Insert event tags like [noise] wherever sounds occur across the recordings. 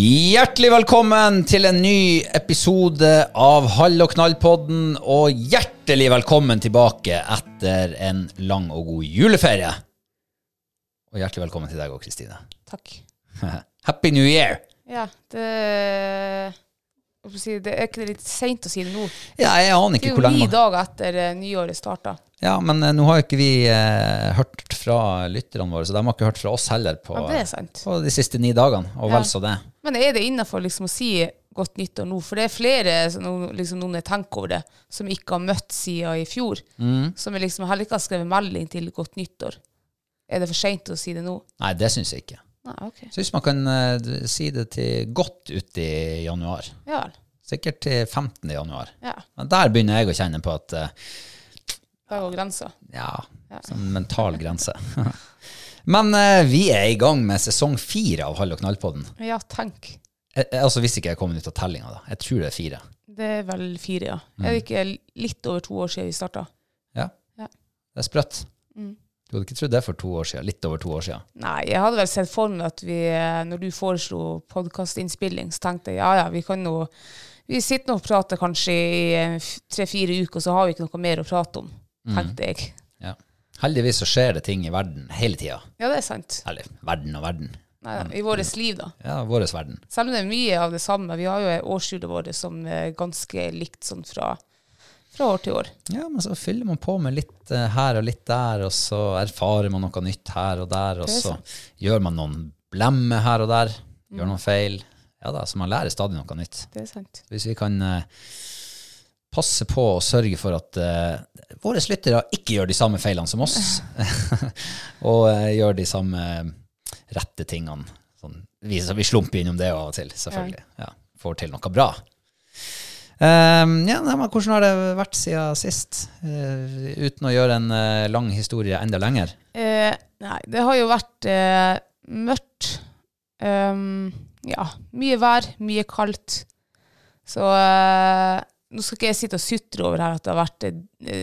Hjertelig velkommen til en ny episode av Hall og knall-podden, og hjertelig velkommen tilbake etter en lang og god juleferie. Og hjertelig velkommen til deg òg, Kristine. Takk. [laughs] Happy New Year! Ja, det si, Det er ikke litt seint å si det nå. Ja, jeg aner Det er jo ni dager etter eh, nyåret starta. Ja, men eh, nå har jo ikke vi eh, hørt fra lytterne våre, så de har ikke hørt fra oss heller på, Ja, det på de siste ni dagene, og vel så det. Men er det innafor liksom å si godt nyttår nå? For det er flere, liksom, noen jeg tenker over det, som ikke har møtt siden i fjor. Mm. Som liksom heller ikke har skrevet melding til godt nyttår. Er det for seint å si det nå? Nei, det syns jeg ikke. Nei, Så hvis man kan uh, si det til godt uti i januar. Ja. Sikkert til 15. januar. Ja. Men Der begynner jeg å kjenne på at uh, Da går grensa. Ja, sånn mental grense. [laughs] Men uh, vi er i gang med sesong fire av Hall og knall-podden. Ja, tenk. Eh, altså Hvis ikke jeg kommet ut av tellinga, da. Jeg tror det er fire. Det er vel fire, ja. Mm. Er det ikke litt over to år siden vi starta? Ja. Ja. Det er sprøtt. Mm. Du hadde ikke trodd det for to år siden. Litt over to år siden. Nei, jeg hadde vel sett for meg at vi, eh, når du foreslo podkastinnspilling, så tenkte jeg ja ja, vi kan nå Vi sitter nå og prater kanskje i eh, tre-fire uker, så har vi ikke noe mer å prate om, Mm. tenkte jeg. Ja. Heldigvis så skjer det ting i verden hele tida. Ja, det er sant. Eller verden og verden. Nei, I vårt liv, da. Ja, vår verden. Selv om det er mye av det samme. Vi har jo årshjulet vårt som er ganske likt sånn fra, fra år til år. Ja, men så fyller man på med litt eh, her og litt der, og så erfarer man noe nytt her og der, og så gjør man noen blemmer her og der. Gjør Mm. noen feil. Ja da, så man lærer stadig noe nytt. Det er sant. Hvis vi kan eh, passe på og sørge for at uh, våre lyttere ikke gjør de samme feilene som oss, [laughs] og uh, gjør de samme rette tingene. Sånn, vi, så vi slumper innom det av og til, selvfølgelig. Ja, får til noe bra. Um, ja, men hvordan har det vært siden sist? uh, uten å gjøre en uh, lang historie enda lenger. Uh, nei, det har jo vært mørkt. Um, ja, mye vær, mye kaldt. Så nå skal ikke jeg sitte og sutre over her at det har vært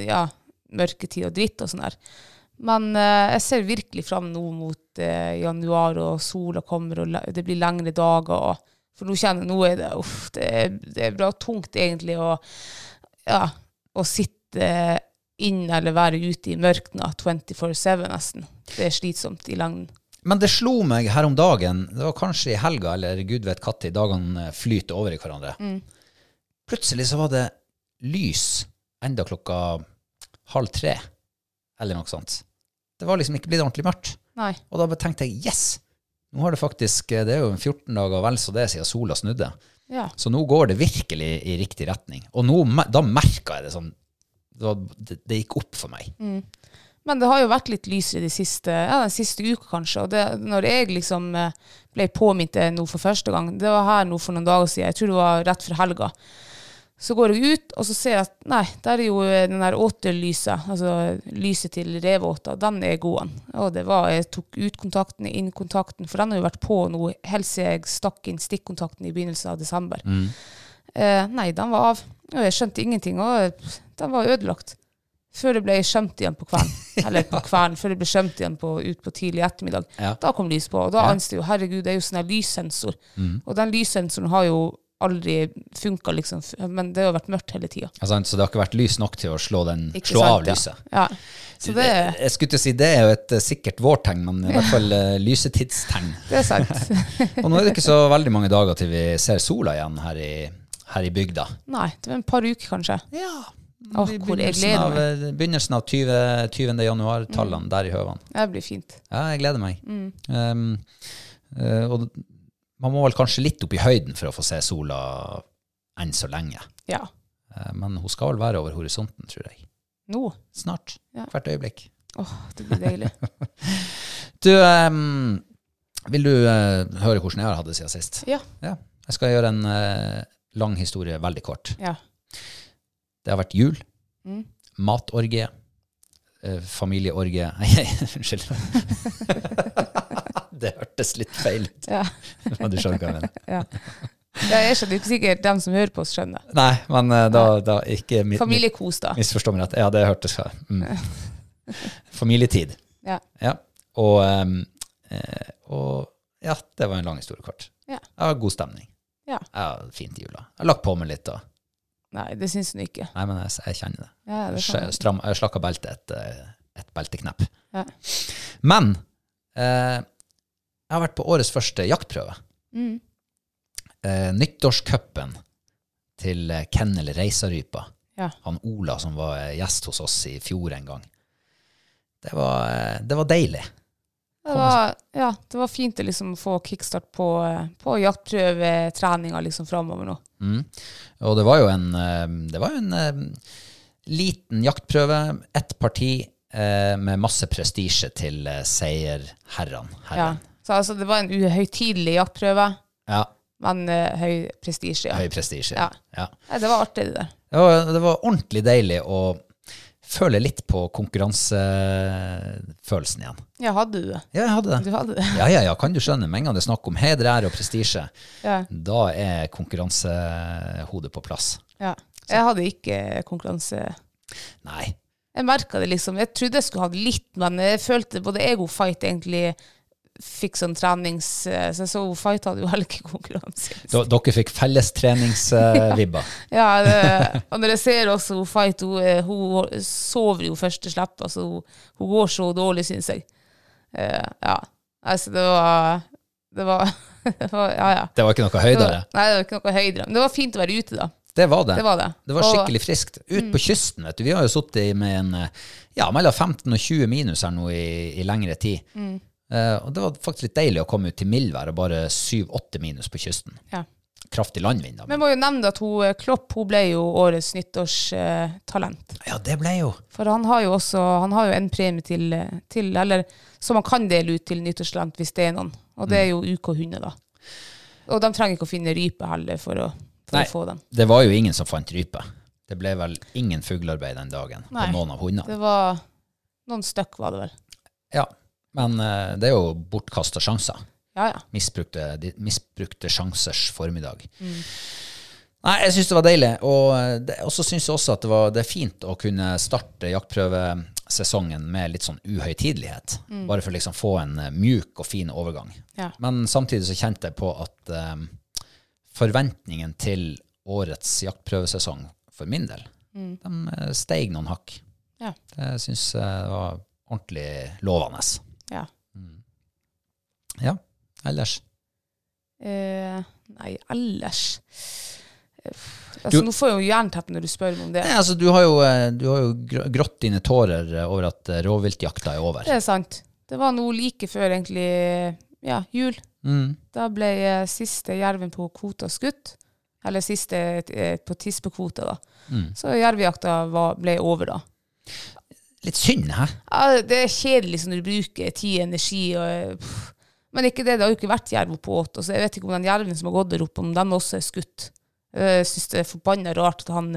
ja, mørketid og dritt og sånn her. Men jeg ser virkelig fram nå mot januar, og sola kommer, og det blir lengre dager. Og, for nå kjenner jeg, nå er det, uff, det, er, det er bra tungt egentlig å, ja, å sitte inn eller være ute i mørkna 24-7 nesten. Det er slitsomt i lengden. Men det slo meg her om dagen, det var kanskje i helga, eller gud vet når dagene flyter over i hverandre. Plutselig så var det lys enda klokka halv tre, eller noe sånt. Det var liksom ikke blitt ordentlig mørkt. Nei. Og da tenkte jeg yes, Nå har det faktisk, eh, det er jo 14 dager vel så det siden sola snudde. Ja. Så nå går det virkelig i riktig retning. Og nå, da merka jeg det sånn det, det, gikk opp for meg. Men det har jo vært litt lysere de siste, ja, den siste uka, kanskje. Og det, når jeg liksom eh, ble påminnet det nå for første gang, det var her nå for noen dager siden, jeg tror det var rett før helga. Så går jeg ut, og så ser jeg at nei, der er jo den der återlyset, altså lyset til reveåta, den er god. Og det var, jeg tok ut kontakten, inn kontakten, for den har jo vært på nå helt siden jeg stakk inn stikkontakten i begynnelsen av desember. Eh, nei, den var av. Og jeg skjønte ingenting, og eh, den var ødelagt. Før det ble skjømt igjen på kvelden. [laughs] Eller på kvelden, før det ble skjømt igjen på, ut på tidlig ettermiddag. Ja. Da kom lys på, og da Ja. anste jo, herregud, det er jo sånn her lyssensor. Og den lyssensoren har jo aldri funka, liksom, men det har vært mørkt hele tida. Altså, så det har ikke vært lys nok til å slå, den, slå sant, av lyset. Ja. Så det, Jeg skulle til å si det er jo et eh, sikkert vårtegn, men i hvert fall uh, lysetidstegn. [laughs] det er sant. [laughs] Og nå er det ikke så veldig mange dager til vi ser sola igjen her i, her i bygda. Nei, det er en par uker, kanskje. Ja. Åh, I hvor jeg gleder meg. eh, begynnelsen av 20. 20. januar, tallene der i Høvan. Det blir fint. Ja, jeg gleder meg. Mm. Um, uh, og man må vel kanskje litt opp i høyden for å få se sola enn så lenge. Ja. Eh, men hun skal vel være over horisonten, tror jeg. Nå. Snart. Ja. Hvert øyeblikk. Åh, det blir deilig. [laughs] Du, um, vil du uh, høre hvordan jeg har hatt det siden sist? Ja. Jeg skal gjøre en uh, lang historie veldig kort. Ja. Det har vært jul, Mm. matorgie, uh, familieorgie [laughs] Nei, unnskyld. [laughs] det hørtes litt feil ut. Ja. [laughs] Men du skjønner hva jeg mener. ja. ja jeg skjønner ikke sikkert dem som hører på oss, skjønner. Nei, men eh, da, da ikke mi- mi- Familiekos, da. Misforstå meg rett. Ja, det hørtes mm. [laughs] Familietid. Ja. Ja. Og, um, og ja, det var en lang historie kort. Ja. Jeg har god stemning. Ja. har fint i jula. Jeg har lagt på meg litt da. Nei, det syns hun ikke. Nei, men jeg, jeg kjenner det. Ja, det Jeg, stram, jeg slakka beltet et, eh, et belteknepp. Ja. Men eh, jeg har vært på årets første jaktprøve. Mm. Eh, nyttårscupen til eh, Kennel Reisarypa. Ja. Han Ola som var eh, gjest hos oss i fjor en gang. Det var, det var deilig. Det var, ja, det var fint å liksom få kickstart på, på jaktprøvetreninga liksom framover nå. Mm. Og det var jo en, det var en liten jaktprøve, ett parti med masse prestisje til seierherrene. Herren. Ja. Så altså, det var en uhøytidelig jaktprøve, Ja. men uh, høy prestisje. Ja. Høy prestisje. Ja. Ja. Nei, det var artig, det der. Det, var, det var ordentlig deilig å føle litt på konkurransefølelsen igjen. Ja, hadde du det? Ja, jeg hadde det. Du hadde det? Ja, ja, ja, kan du skjønne. Med en gang det er snakk om heder, ære og prestisje, Ja. da er konkurransehodet på plass. ja. Jeg hadde ikke konkurranse... Nei. Jeg merka det liksom. Jeg trodde jeg skulle ha det litt, men jeg følte både ego-fight egentlig fikk sånn trenings... Så jeg så hun hadde jo heller ikke konkurranse. [laughs] Dere fikk fellestreningsvibber. [laughs] Ja, det, og når jeg ser også hun Fight, hun, eh, hun sover jo første slipp. Altså, hun, hun går så dårlig, syns jeg. Uh, ja. Altså, det var Det var, [laughs] det var Ja, ja. Det var ikke noe Det var, høydere. nei, det var ikke noe høydere. Men det var fint å være ute, da. Det var det. Det var det. Det var skikkelig friskt. Ut på kysten, vet du. Vi har jo sittet med en eh, ja, mellom 15 og 20 minus her nå i, i lengre tid. Mm. Eh, og det var faktisk litt deilig å komme ut til mildvær og bare 7-8 minus på kysten. Ja. Kraftig landvind. Men jeg må jo nevne at hun, eh, Klopp hun ble jo årets nyttårstalent. Ja, det ble jo For han har jo også han har jo en premie til, til eller som han kan dele ut til nyttårstalent hvis det er noen. Og det er jo UK-hunder, da. Og de trenger ikke å finne rype heller for å, for Nei. å få den. Det var jo ingen som fant rype. Det ble vel ingen fuglearbeid den dagen Nei. på noen av hundene. Det var noen stykk, var det vel. Ja, men eh, det er jo bortkasta sjanser. Ja, ja. Misbrukte, misbrukte sjansers formiddag. Nei, jeg syns det var deilig. Og eh, så syns jeg også at det, var, det er fint å kunne starte jaktprøvesesongen med litt sånn uhøytidelighet. Bare for å liksom få en eh, mjuk og fin overgang. Ja. Men samtidig så kjente jeg på at um, forventningen til årets jaktprøvesesong for min del, de eh, steig noen hakk. Ja. Det syns jeg var ordentlig lovende. Ja. Ja, ellers. Eh, nei, ellers Eh, altså, Du- Nå får jeg jo jernteppe når du spør meg om det. Nei, altså, du har jo, eh, du har jo grått dine tårer eh, over at rovviltjakta er over. Det er sant. Det var nå like før egentlig ja, jul. Mm. Da ble siste jerven på kvota skutt. Eller siste på tispekvota, da. Mm. Så jervejakta var, ble over, da. Litt synd, hæ? Ja, det er kjedelig når du bruker tid, energi og energi. Men ikke det, det har jo ikke vært jerv på åt. Så jeg vet ikke om den jerven som har gått der oppe, om den også er skutt. Jeg syns det er forbanna rart at han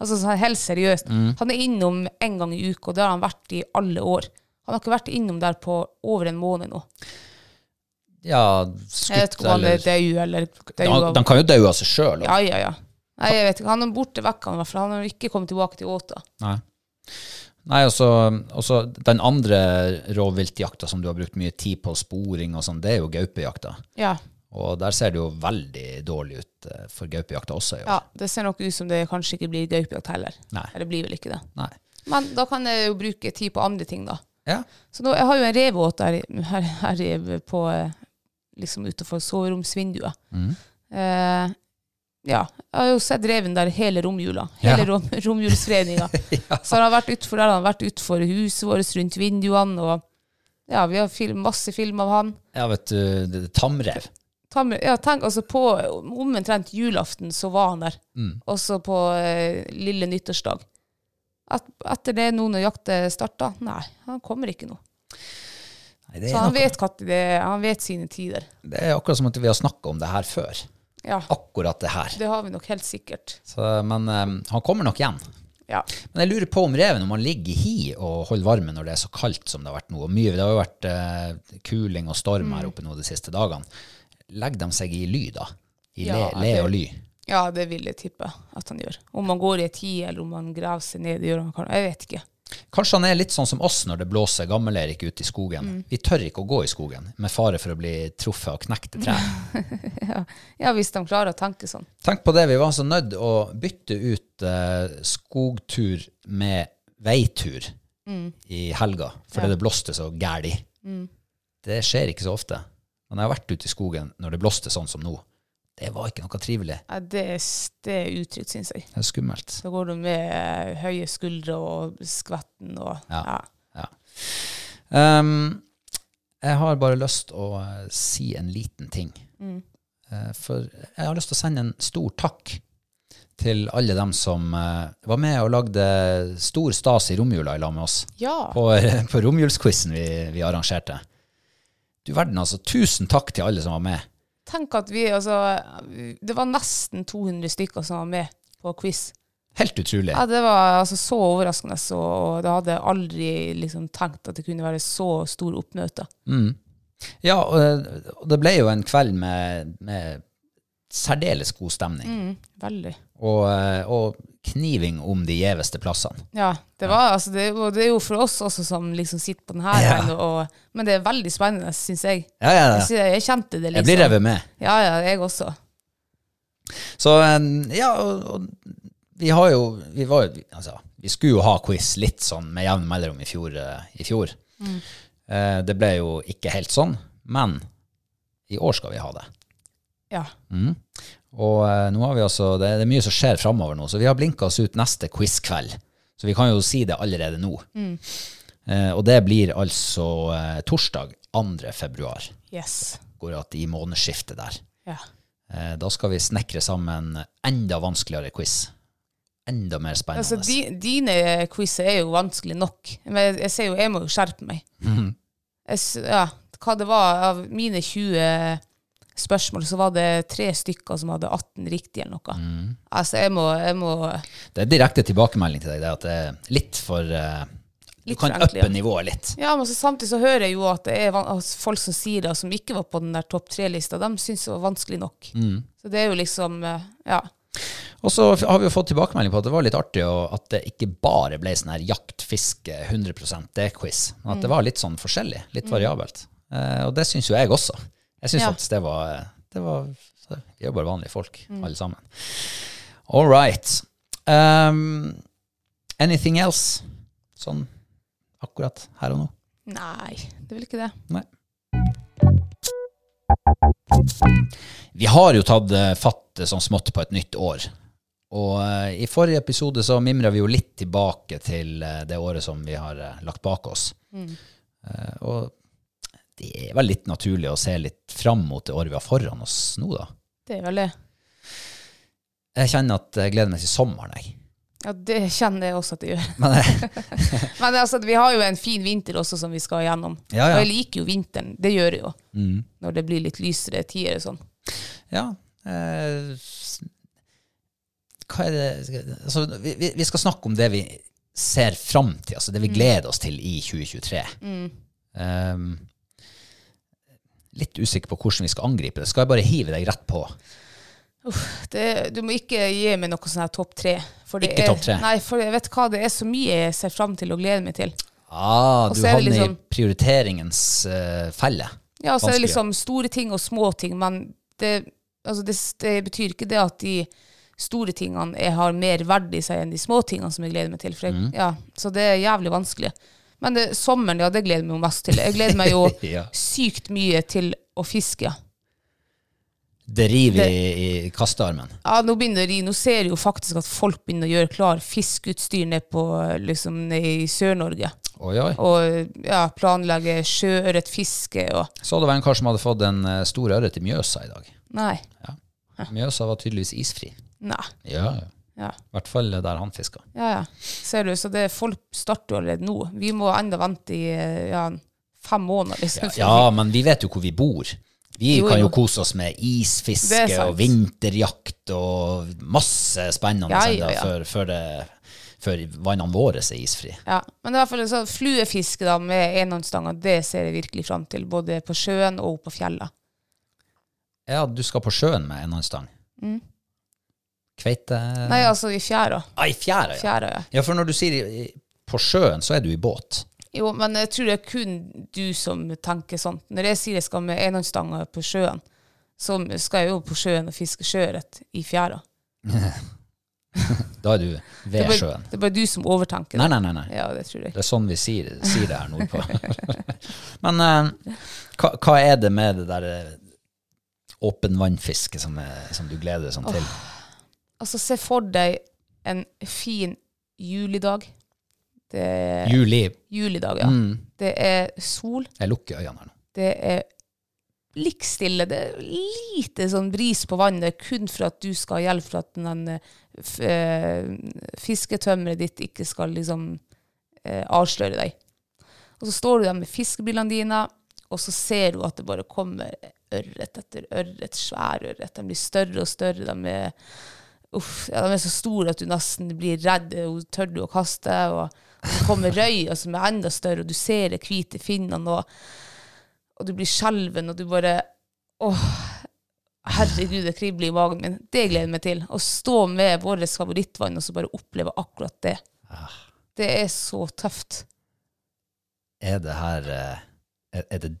Altså helt seriøst. Han er innom en gang i uka, og det har han vært i alle år. Han har ikke vært innom der på over en måned nå. Ja, skutt Jeg vet ikke om han er eller død eller død av- de kan jo dø av seg sjøl. Ja, ja, ja. Nei, jeg vet ikke. Han er borte vekk, han, i hvert fall. Han har ikke kommet tilbake til Åta. Nei. Nei, altså, så den andre rovviltjakta som du har brukt mye tid på, sporing og sånn, det er jo gaupejakta. Ja. Og der ser det jo veldig dårlig ut eh, for gaupejakta også i år. ja. Det ser nok ut som det kanskje ikke blir gaupejakt heller. Nei. Eller blir vel ikke det. Nei. Men da kan jeg jo bruke tid på andre ting, da. Ja. Så nå, jeg har jo en revåt her, her, her på eh, liksom utenfor soveromsvinduet. Mm. Eh, ja, jeg har jo sett reven der hele romjula. Ja. Hele rom, romjulsfredninga. [laughs] Så han har vært utfor der, han har vært utfor huset vårt, rundt vinduene, og ja, vi har film, masse film av han. Ja, vet du, det er tamrev. Tamrev, ja, tenk altså på omtrent julaften så var han der. Mm. Også på eh, lille nyttårsdag. Et, etter det nå når jakta starta, nei, han kommer ikke nå. Nei, Så han vet, det, han vet sine tider. det er akkurat som at vi har snakka om det her før. Ja, Akkurat det her. det har vi nok helt sikkert. Så, men um, han kommer nok igjen. Ja. Men jeg lurer på om reven, om han ligger i hi og holder varme når det er så kaldt som det har vært nå, og mye, det har jo vært uh, kuling og storm Mm. her oppe nå de siste dagene, legger de seg i ly da? I Ja, le, le og ly? ja, det vil jeg tippe at han gjør. Om han går i et hi, eller om han graver seg ned, det gjør han kanskje. Jeg vet ikke. Kanskje han er litt sånn som oss når det blåser Gammel-Erik ute i skogen. Mm. Vi tør ikke å gå i skogen, med fare for å bli truffet av knekte trær. [laughs] Ja, hvis de klarer å tenke sånn. Tenk på det, vi var så nødt å bytte ut eh, skogtur med veitur i helga, fordi Mm. Ja. Mm. det blåste så gæli. Det skjer ikke så ofte. Men jeg har vært ute i skogen når det blåste sånn som nå. Det var ikke noe trivelig. Ja, det, det er utrygt, syns jeg. Det er skummelt. Da går du med eh, høye skuldre og skvetten og Ja. ja. Ja. Um, jeg har bare lyst å eh, si en liten ting. Mm. Eh, for jeg har lyst til å sende en stor takk til alle dem som var med og lagde stor stas i romjula i lag med oss. Ja. På, [laughs] på romjulsquizen vi, vi arrangerte. Du verden, altså. Tusen takk til alle som var med. Tenk at vi, altså Det var nesten 200 stykker som var med på quiz. Helt utrolig. Ja, det var altså så overraskende, så, og da hadde jeg aldri liksom tenkt at det kunne være så stor oppmøte. Mm. Ja, og, og det ble jo en kveld med, med særdeles god stemning. Mm, veldig. Og, eh, og kniving om de gjeveste plassene. Ja, det var altså det, og det er jo for oss også som liksom sitter på denne Ja. enden, og, men det er veldig spennende, syns jeg. Ja, ja, Jeg, jeg kjente det, liksom. Jeg blir revet med. Ja, ja, jeg også. Så eh, ja, og, og vi har jo vi, var, altså, vi skulle jo ha quiz litt sånn med jevn mellomrom i fjor. eh, I fjor. Eh, det ble jo ikke helt sånn, men i år skal vi ha det. Ja. Mm. Og eh, nå har vi altså, det, det er mye som skjer framover nå, så vi har blinka oss ut neste quizkveld. Så vi kan jo si det allerede nå. Eh, og det blir altså eh, torsdag 2. februar. Yes. Går at i månedsskiftet der. Ja. Eh, da skal vi snekre sammen enda vanskeligere quiz. Enda mer spennende. Altså, di, dine quizer er jo vanskelig nok, men jeg ser jo, jeg må jo skjerpe meg. Mm. [laughs] Jeg, ja, hva det var, av mine 20 spørsmål, så var det tre stykker som hadde 18 riktig eller noe. Mm. Altså, jeg må, jeg må Det er direkte tilbakemelding til deg, det at det er litt for eh, Du kan uppe nivået litt. Ja, men så samtidig så hører jeg jo at det er folk som sier det, som ikke var på den der topp tre-lista, de syns det var vanskelig nok. Mm. Så det er jo liksom, uh, ja. Og så har vi jo fått tilbakemelding på at det var litt artig at det ikke bare ble sånn her jakt, fiske, 100 det-quiz, men at det var litt sånn forskjellig, litt variabelt. Eh, og det syns jo jeg også. Jeg syns Ja. faktisk det var, det var Vi er jo bare vanlige folk, alle sammen. All right. Um, anything else? Sånn akkurat her og nå? Nei, det er vel ikke det. Nei. Vi har jo tatt eh, fatt eh, sånn smått på et nytt år. Og eh, i forrige episode så mimra vi jo litt tilbake til det året som vi har lagt bak oss. Mm. og det er vel litt naturlig å se litt fram mot det året vi har foran oss nå, da. Det er vel det. Jeg kjenner at jeg gleder meg til sommeren, jeg. Ja, det kjenner jeg også at jeg gjør. Men [laughs] Men altså, vi har jo en fin vinter også som vi skal gjennom. Ja, ja. Og jeg liker jo vinteren. Det gjør jeg jo. Når det blir litt lysere tider og sånn. ja eh, Hva er det altså, vi, vi- skal snakke om det vi ser fram til, altså det vi gleder oss til i 2023. Um, litt usikker på hvordan vi skal angripe det. Skal jeg bare hive deg rett på? Det, du må ikke gi meg noe sånn her topp tre. Ikke topp tre? Nei, for jeg vet hva, det er så mye jeg ser fram til og gleder meg til. Ah, du er havner liksom- i prioriteringens uh, felle. Ja, så er det Vanskelig. liksom store ting og små ting, men det, altså det, det betyr ikke det at de store tingene jeg har mer verd i seg enn de små tingene som jeg gleder meg til. Jeg, ja, så det er jævlig vanskelig. Men det, sommeren, ja, det gleder jeg meg mest til. Jeg gleder meg jo [laughs] Ja. sykt mye til å fiske. Det river i, i kastearmen. Ja, nå begynner det å ri. Nå ser jeg jo faktisk at folk begynner å gjøre klar fiskeutstyr ned på liksom ned i Sør-Norge. Oi, oi. Og ja, planlegge sjøørretfiske og Så det var en kar som hadde fått en eh, stor ørret i Mjøsa i dag. Nei. Mjøsa var tydeligvis isfri. Nei. Ja, ja. Ja. I hvert fall der han fisker. Ja, ja. Ser du, så det, folk starter allerede nå. Vi må enda vente i ja, fem måneder, liksom. Ja, men vi vet jo hvor vi bor. Vi Jo, kan jo kose oss med isfiske og vinterjakt og masse spennende Ja, ja, ja. før, før, det- før vannene våre er isfrie. Ja, men i hvert fall så fluefiske da, med enhåndsstanger, det ser jeg virkelig fram til. Både på sjøen og på fjellet. Ja, du skal på sjøen med enhåndsstang. Kveite Nei, altså i fjæra. Ah, i fjæra, ja. Fjæra, ja. Ja, for når du sier i- på sjøen, så er du i båt. Jo, men jeg tror det er kun du som tenker sånn. Når jeg sier jeg skal med enhåndsstanga på sjøen, så skal jeg jo på sjøen og fiske sjøørret i fjæra. [laughs] Da er du Det ved er, bare, sjøen. det er bare du som overtenker Nei, det. nei, nei. nei. Ja, det tror jeg. Det er sånn vi sier, sier det her nordpå. [laughs] Men uh, hva, hva er det med det der eh, åpen vannfiske som, er- som du gleder deg sånn til? Altså, se for deg en fin julidag. Det er Juli. julidag, ja. Mm. Det er sol. Jeg lukker øynene her nå. Det er blikkstille. Det er lite sånn bris på vannet, kun for at du skal ha hjelp for at den eh, eh, fisketømmeret ditt ikke skal liksom eh, avsløre deg. Og så står du der med fiskebilene dine, og så ser du at det bare kommer ørret etter ørret, svær ørret. De blir større og større. De er, uff, ja, de er så store at du nesten blir redd og tør du å kaste. Og, så kommer røya som er enda større, og du ser de hvite finnene. og og du blir skjelven, og du bare Åh, herregud, det kribler i magen min. Det gleder jeg meg til. Å stå med vårt favorittvann og så bare oppleve akkurat det. Det er så tøft. Er det her eh, Er det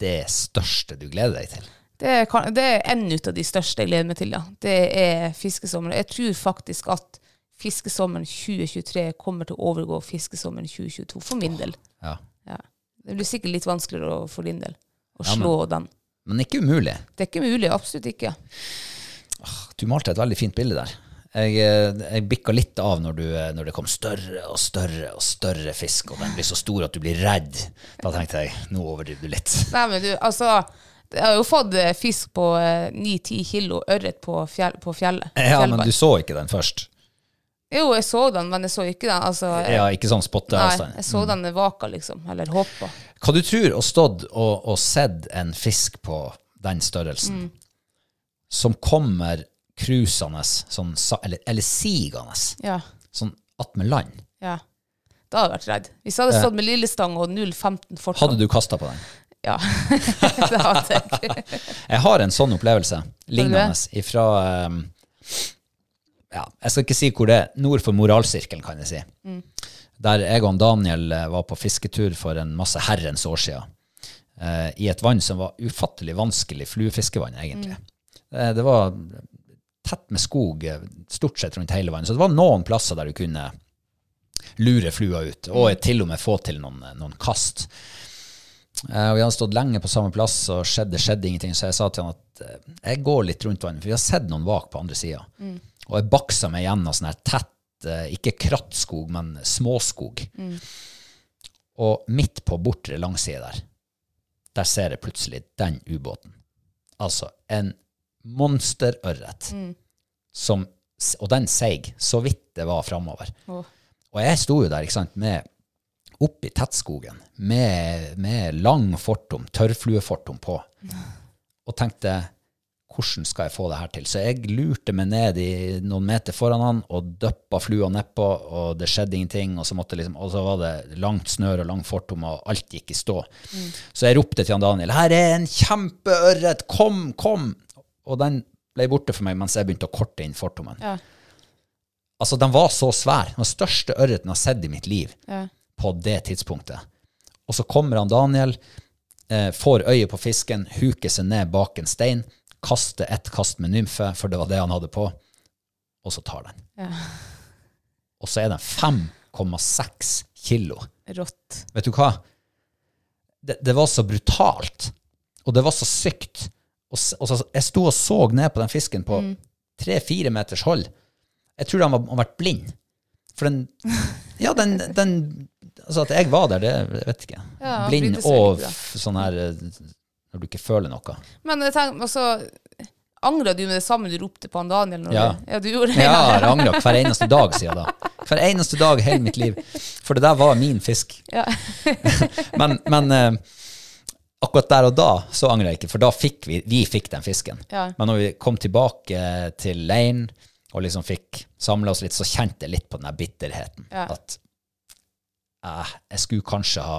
det største du gleder deg til? Det kan- det er en av de største jeg gleder meg til, ja. Det er fiskesommeren. Jeg tror faktisk at fiskesommeren 2023 kommer til å overgå fiskesommeren 2022, for min del. Ja. Ja. Det blir sikkert litt vanskeligere for din del å Ja, men- slå den. Men ikke umulig. Det er ikke mulig, absolutt ikke. Du malte et veldig fint bilde der. Jeg, eh, jeg bikka litt av når, du, eh, når det kom større og større og større fisk, og den blir så stor at du blir redd. Da tenkte jeg nå overdriver du litt. Nei, men du, altså Jeg har jo fått eh, fisk på eh, 9-10 kilo ørret på, fjell, på fjellet. Ja, men du så ikke den først? Jo, jeg så den, men jeg så ikke den. Altså, jeg, Ja, ikke sånn nei, jeg så den vaka, liksom. Eller hoppa. Hva du tror å stått og, og sett en fisk på den størrelsen, som kommer cruisende, sånn, eller, eller sigende, Ja. sånn attmed land, ja. Da hadde jeg vært redd. Hvis jeg hadde stått med lillestang og 0,15 fortsatt hadde du kasta på den? Ja. [laughs] det hadde jeg. Jeg har en sånn opplevelse, lignende, ifra um, ja, Jeg skal ikke si hvor det er. Nord for moralsirkelen, kan jeg si. Der jeg og Daniel eh, var på fisketur for en masse herrens år siden. eh, I et vann som var ufattelig vanskelig fluefiskevann, egentlig. Eh, det var tett med skog stort sett rundt hele vannet. Så det var noen plasser der du kunne lure flua ut, og til og med få til noen, noen kast. Eh, og vi hadde stått lenge på samme plass, og skjedde, skjedde ingenting. Så jeg sa til han at eh, jeg går litt rundt vannet, for vi har sett noen vak på andre sida. Og jeg baksa meg gjennom sånn her tett, eh, ikke krattskog, men småskog. Og midt på bortre langside der, der ser jeg plutselig den ubåten. Altså en monsterørret. Som, og den seig så vidt det var framover. Oh. Og jeg sto jo der ikke sant, med oppi tettskogen med, med lang fortom, tørrfluefortom på, og tenkte hvordan skal jeg få det her til? Så jeg lurte meg ned i noen meter foran han og døppa flua nedpå, og det skjedde ingenting. Og så, måtte liksom, og så var det langt snør og lang fortom, og alt gikk i stå. Så jeg ropte til han Daniel her er en kjempeørret, kom, kom! Og den ble borte for meg mens jeg begynte å korte inn fortommen. Ja. Altså, den var så svær. Den største ørreten jeg har sett i mitt liv Ja. På det tidspunktet. Og så kommer han Daniel, eh, får øye på fisken, huker seg ned bak en stein, kaster ett kast med nymfe, for det var det han hadde på, og så tar den. Ja. Og så er den 5,6 kilo. Rått. Vet du hva? Det, det var så brutalt, og det var så sykt. Og, og så, jeg sto og så ned på den fisken på tre-fire meters hold. Jeg tror han var, han vært blind. For den [laughs] Ja, den, den Altså, at jeg var der, det jeg vet ikke. Ja, blind og sånn her eh, Når du ikke føler noe. Men jeg tenker, altså, Angra du med det samme du ropte på han Daniel? Ja. Du, ja, du gjorde det? Ja, [laughs] jeg angra hver eneste dag siden da. Hver eneste dag hele mitt liv. For det der var min fisk. Ja. [laughs] Men, men eh, akkurat der og da så angrer jeg ikke, for da fikk vi, vi fikk den fisken. Ja. Men når vi kom tilbake til leiren og liksom fikk samla oss litt, så kjente jeg litt på den der bitterheten. Ja. At eh, jeg skulle kanskje ha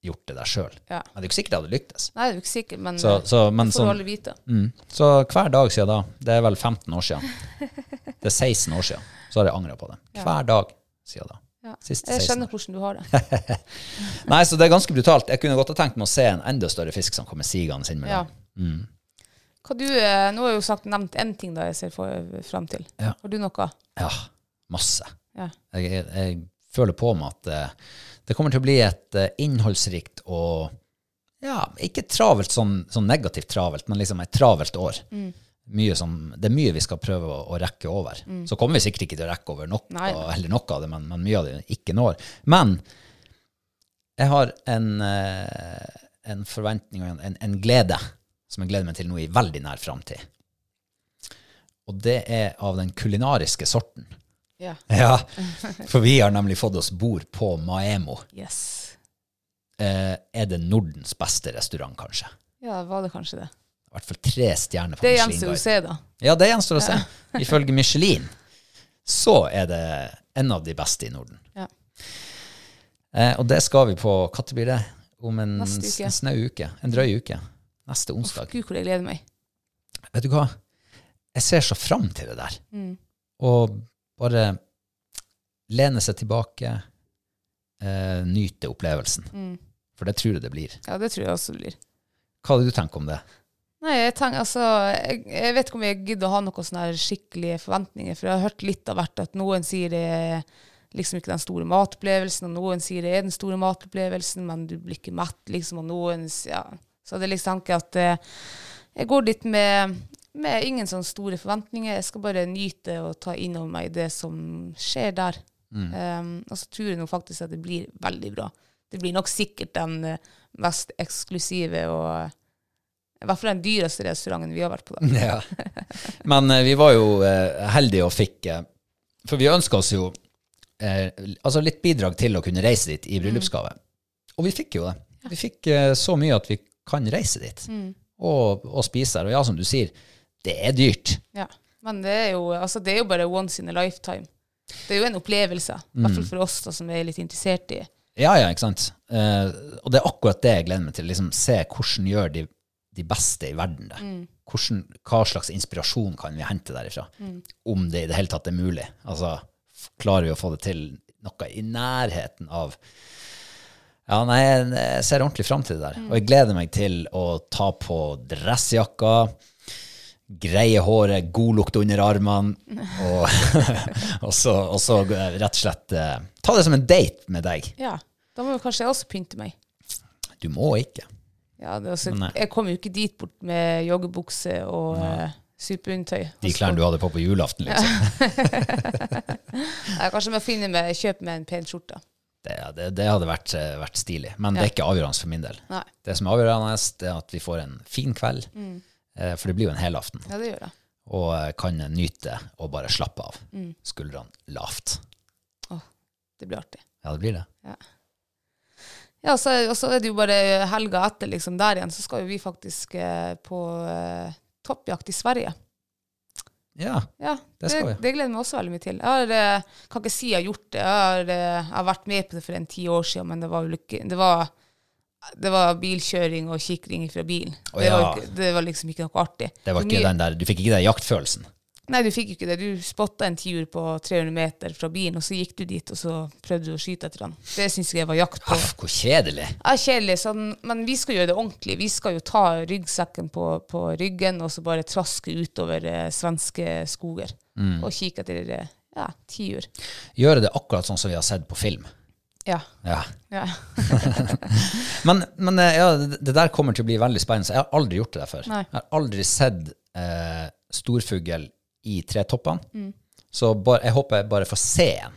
gjort det der sjøl. Ja. Men det er ikke sikkert jeg hadde lyktes. Nei, det er jo ikke sikkert, men Så, eh, så, men får sånn, vite. mm, så hver dag siden da, det er vel 15 år siden, [laughs] det er 16 år siden, så har jeg angra på det. Hver dag siden da. Ja. Siste Jeg skjønner hvordan du har det. [laughs] Nei, så det er ganske brutalt. Jeg kunne godt ha tenkt meg å se en enda større fisk som kommer sigende inn med Ja. Mm. Du, eh, nå har jeg jo sagt nevnt én ting da jeg ser for, fram til. Ja. Har du noe? Ja, masse. Ja. Jeg, jeg føler på meg at eh, det kommer til å bli et eh, innholdsrikt og ja, ikke travelt sånn, sånn negativt travelt, men liksom et travelt år. Mye som, det er mye vi skal prøve å, å rekke over. Så kommer vi sikkert ikke til å rekke over Nei. eller noe av det, men, men mye av det ikke når. Men jeg har en, eh, en forventning og en, en, en glede som jeg gleder meg til nå i veldig nær framtid. Og det er av den kulinariske sorten. Ja. Ja, for vi har nemlig fått oss bord på Maemo. Yes. Eh, er det Nordens beste restaurant, kanskje? Ja, var det kanskje det? I hvert fall tre stjerner på Det gjenstår å se, da. Ja, det gjenstår å se. [laughs] Ifølge Michelin så er det en av de beste i Norden. Ja. Eh, og det skal vi på Når blir det? Om en, uke. en snau uke. En drøy uke. Neste onsdag. Gud, hvor jeg gleder meg. Vet du hva? Jeg ser så fram til det der. Mm. Og bare lene seg tilbake, eh, nyte opplevelsen. Mm. For det tror jeg det blir. Ja, det tror jeg også det blir. Hva hadde du tenkt om det? Nei, jeg tenker altså Jeg, jeg vet ikke om jeg gidder å ha noen sånne skikkelige forventninger, for jeg har hørt litt av hvert at noen sier det er liksom ikke den store matopplevelsen, og noen sier det er den store matopplevelsen, men du blir ikke mett, liksom, og noen Ja. Så det er liksom ikke at eh, jeg går dit med, med ingen sånne store forventninger. Jeg skal bare nyte og ta inn over meg det som skjer der. Um, og så tror jeg nå faktisk at det blir veldig bra. Det blir nok sikkert den eh, mest eksklusive og i hvert fall den dyreste restauranten vi har vært på. Ja. Men eh, vi var jo eh, heldige og fikk eh, For vi ønska oss jo eh, altså litt bidrag til å kunne reise dit i bryllupsgave. Og vi fikk jo det. Vi fikk eh, så mye at vi kan reise dit og, og spise der. Og ja, som du sier, det er dyrt. Ja. Men det er, jo, altså, det er jo bare once in a lifetime. Det er jo en opplevelse, i hvert fall for oss da, som er litt interessert i Ja, ja, ikke sant. Eh, og det er akkurat det jeg gleder meg til. Liksom, se hvordan gjør de, de beste i verden det. Hvordan, hva slags inspirasjon kan vi hente derifra? Om det i det hele tatt er mulig. Altså, klarer vi å få det til noe i nærheten av Ja, nei, jeg jeg ser ordentlig fram til det der. Og jeg gleder meg til å ta på dressjakka, greie håret, god lukt under armene, og, [laughs] og, så, og så rett og slett uh, ta det som en date med deg. Ja. Da må jo kanskje jeg også pynte meg. Du må ikke. Ja, det, er altså, jeg kommer jo ikke dit bort med joggebukse og uh, superundertøy. De klærne du hadde på på julaften, liksom. [laughs] Jeg kanskje må finne meg, kjøpe meg en pen skjorte. Det, det, det hadde vært, eh, vært stilig. Men det er ikke avgjørende for min del. Nei. Det som er avgjørende, er at vi får en fin kveld. eh, For det blir jo en helaften. Ja, det gjør det. Og eh, kan nyte og bare slappe av. Mm. Skuldrene lavt. Det blir artig. Ja, det blir det. Ja, så, og så er det jo bare helga etter liksom der igjen, så skal jo vi faktisk eh, på eh, toppjakt i Sverige. Ja. Ja, Det skal vi. det gleder jeg meg også veldig mye til. Jeg har, eh, kan ikke si jeg har gjort det. Jeg har, eh, jeg har vært med på det for en ti år siden, men det var, ikke, det var, det var bilkjøring og kikring fra bilen. Å, det, var, ikke- det var liksom ikke noe artig. Det var ikke den der, du fikk ikke den jaktfølelsen. Nei, du fikk ikke det. Du spotta en tiur på 300 meter fra bilen, og så gikk du dit og så prøvde du å skyte etter han. Det syns jeg var jakt på. Aff, hvor kjedelig. Ja, kjedelig, sånn, men vi skal gjøre det ordentlig. Vi skal jo ta ryggsekken på, på ryggen og så bare traske utover eh, svenske skoger Mm. og kikke etter eh, ja, tiur. Gjøre det akkurat sånn som vi har sett på film. Ja. Ja. ja. [laughs] Men, men eh, ja, det det der kommer til å bli veldig spennende. Jeg har aldri gjort det der før. Nei. Jeg har aldri sett eh, storfugl i tretoppene. Mm. Så bare, jeg håper jeg bare får se en.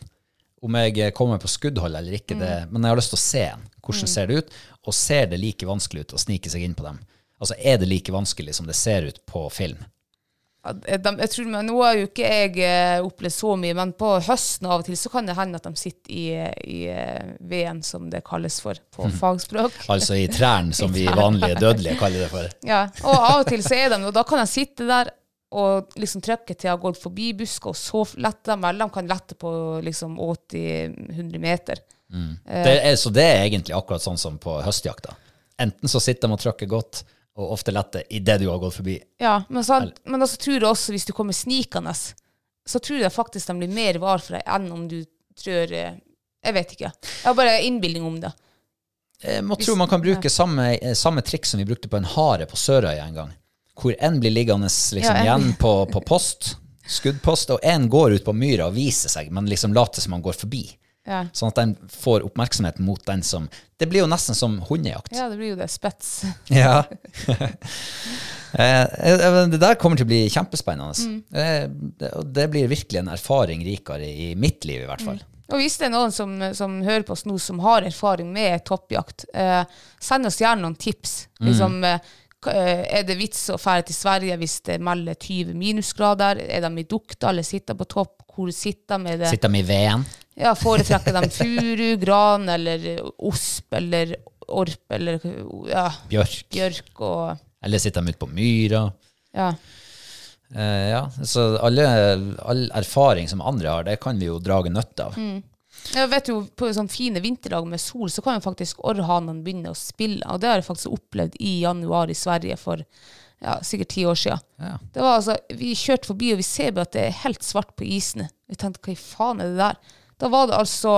Om jeg eh, kommer på skuddhold eller ikke, det, Mm. men jeg har lyst til å se en. Hvordan ser det ut? Og ser det like vanskelig ut å snike seg inn på dem? Altså, er det like vanskelig som det ser ut på film? De, jeg tror, men Nå har jo ikke jeg eh, opplevd så mye, men på høsten av og til så kan det hende at de sitter i, i eh, veden, som det kalles for på [laughs] fagspråk. Altså i trærne, som [laughs] vi vanlige dødelige kaller det for. Ja, og av og til så er de og da kan de sitte der og liksom trykke til jeg har gått forbi busker, og så letter de, mellom, kan lette på liksom 80-100 meter. Det er, så det er egentlig akkurat sånn som på høstjakta. Enten så sitter de og trykker godt, og ofte lette idet du har gått forbi. Ja, men, så, men altså tror jeg også hvis du kommer snikende, så tror jeg faktisk de blir mer var for deg enn om du trør eh, Jeg vet ikke. Jeg har bare innbilning om det. Jeg må tro man kan bruke samme, eh, samme triks som vi brukte på en hare på Sørøya en gang. Hvor en blir liggende liksom Ja, en- igjen på, på post, skuddpost, og en går ut på myra og viser seg, men liksom later som han går forbi. Ja. Sånn at den får oppmerksomhet mot den som Det blir jo nesten som hundejakt. ja, det blir jo det. Spets. [laughs] Ja. [laughs] Eh, eh, det der kommer til å bli kjempespennende. Mm. Eh, det, blir virkelig en erfaring rikere i mitt liv, i hvert fall. Og hvis det er noen som, som hører på oss nå, som har erfaring med toppjakt, eh, send oss gjerne noen tips. Liksom, eh, eh, er det vits å fære til Sverige hvis det melder 20 minusgrader? Er de i dukta eller sitter på topp? Hvor sitter de? Er det, Sitter de i veden? Ja, foretrekker de furu, gran eller osp eller orp eller ja, Bjørk? bjørk og Eller sitter de ute på myra? ja. Eh, ja, så alle, all erfaring som andre har, det kan vi jo drage nytte av. Jeg vet jo, På sånne fine vinterdager med sol, så kan jo faktisk orrhanene begynne å spille. Og det har jeg faktisk opplevd i januar i Sverige for ja, sikkert ti år siden. Ja. Det var altså, Vi kjørte forbi, og vi ser bare at det er helt svart på isene. Vi tenkte, hva i faen er det der? Da var det altså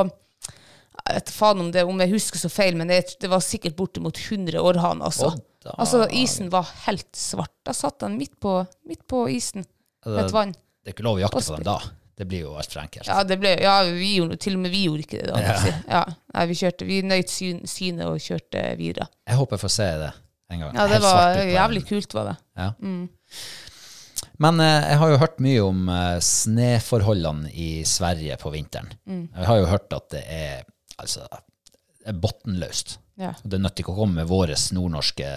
Jeg vet faen om, det, om jeg husker så feil, men det, det var sikkert bortimot 100 orrhaner. Altså. Oh, altså, isen var helt svart. Da satt han midt på, midt på isen med et vann. Det er ikke lov å jakte på dem da. Det blir jo altfor enkelt. Ja, det ble, ja vi gjorde, til og med vi gjorde ikke det da. Ja. Ja. Nei, vi kjørte, vi nøyt syn, synet og kjørte videre. Jeg håper jeg får se det en gang. Ja, det var jævlig kult, var det. Ja. Men eh, jeg har jo hørt mye om eh, sneforholdene i Sverige på vinteren. Mm. Jeg har jo hørt at det er altså, bunnløst. Ja. Det nytter ikke å komme med våre nordnorske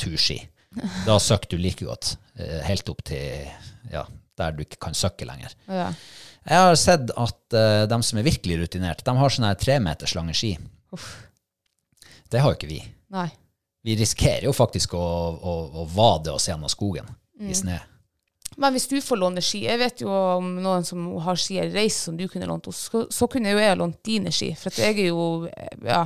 turski. [laughs] Da søker du like godt eh, helt opp til ja, der du ikke kan søkke lenger. Ja. Jeg har sett at eh, de som er virkelig rutinert, de har sånne her tremeters lange ski. Det har jo ikke vi. Nei. Vi risikerer jo faktisk å, å, å vade oss gjennom skogen Mm. i sne. Men hvis du får låne ski, jeg vet jo om noen som har ski i reise som du kunne lånt hos, så, så kunne jo jeg lånt dine ski, for jeg er jo eh, ja,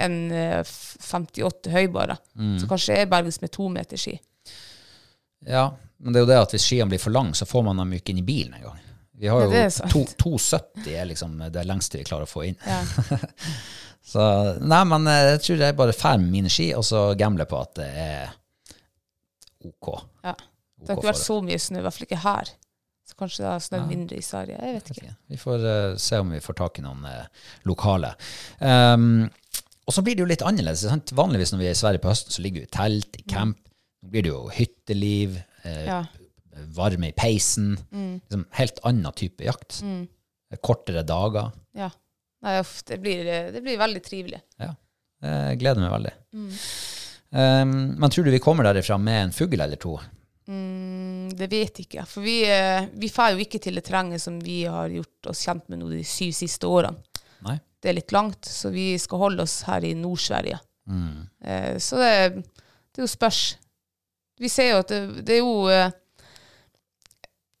en eh, 58 høy bare, Mm. så kanskje jeg berges med to meter ski. Ja, men det er jo det at hvis skiene blir for lange, så får man dem jo ikke inn i bilen engang. Vi har jo det er 270 er liksom det lengste vi klarer å få inn. Ja. [laughs] Så nei, men eh, jeg tror jeg bare drar med mine ski, og så gambler på at det er OK. Ja. OK Det har ikke vært så mye snø, i hvert fall ikke her. Så kanskje det har snødd mindre i Sverige, jeg vet ikke. Vi får uh, se om vi får tak i noen uh, lokale. Um, og så blir det jo litt annerledes. Sant? Vanligvis når vi er i Sverige på høsten, så ligger vi i telt, i camp. Nå blir det jo hytteliv, uh, Ja. varme i peisen. Mm. Liksom helt annen type jakt. Kortere dager. Ja. Nei, det blir, det blir veldig trivelig. Ja, jeg gleder meg veldig. Um, men tror du vi kommer derifra med en fugl eller to? Mm, det vet ikke jeg. For vi, eh, vi får jo ikke til det terrenget som vi har gjort oss kjent med nå de syv siste årene. Nei? Det er litt langt, så vi skal holde oss her i Nord-Sverige. Eh, så det, det er jo spørs. Vi ser jo at det, det er jo eh,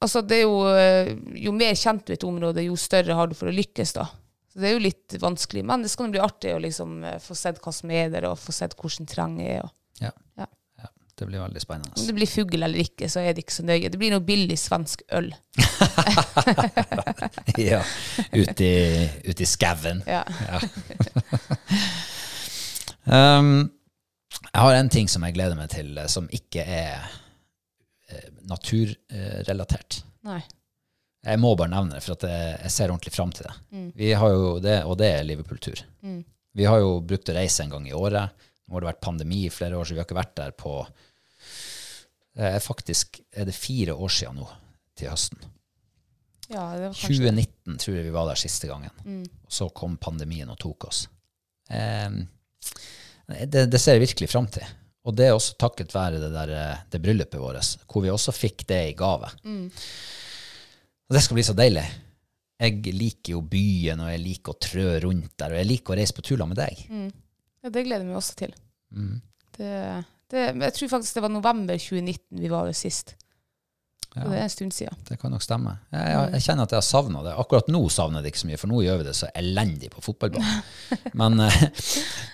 Altså, det er jo eh, Jo mer kjent du er et område, jo større har du for å lykkes, da. Så det er jo litt vanskelig. Men det skal bli artig å liksom eh, få sett hva som er der, og få sett hvordan terrenget er. Og Ja. Ja. ja. Det blir veldig spennende. om det blir fugl eller ikke, så er det ikke så nøye. Det blir noe billig svensk øl. [laughs] ja, Ute i, ut i skauen. Ja. [laughs] Um, jeg har en ting som jeg gleder meg til, eh, som ikke er eh, naturrelatert. Nei. Jeg må bare nevne det, for at jeg, ser ordentlig fram til det. Vi har jo det, Og det er Liverpool-tur. Vi har jo brukt å reise en gang i året. Nå har det vært pandemi i flere år, så vi har ikke vært der på eh, Faktisk er det fire år siden nå, til høsten. Ja, det var kanskje 2019 tror jeg vi var der siste gangen. Mm. så kom pandemien og tok oss. Eh, det, det ser jeg virkelig fram til. Og det er også takket være det, der, eh, det bryllupet vårt, hvor vi også fikk det i gave. Og det skal bli så deilig. Jeg liker jo byen, og jeg liker å trø rundt der, og jeg liker å reise på turer med deg. Ja, det gleder vi oss til. Det, det, jeg tror faktisk det var november 2019 vi var der sist. Ja. Det er en stund siden. Det kan nok stemme. Jeg, jeg, jeg kjenner at jeg har savna det. Akkurat nå savner jeg det ikke så mye, for nå gjør vi det så elendig på fotballbanen. [laughs] Men eh,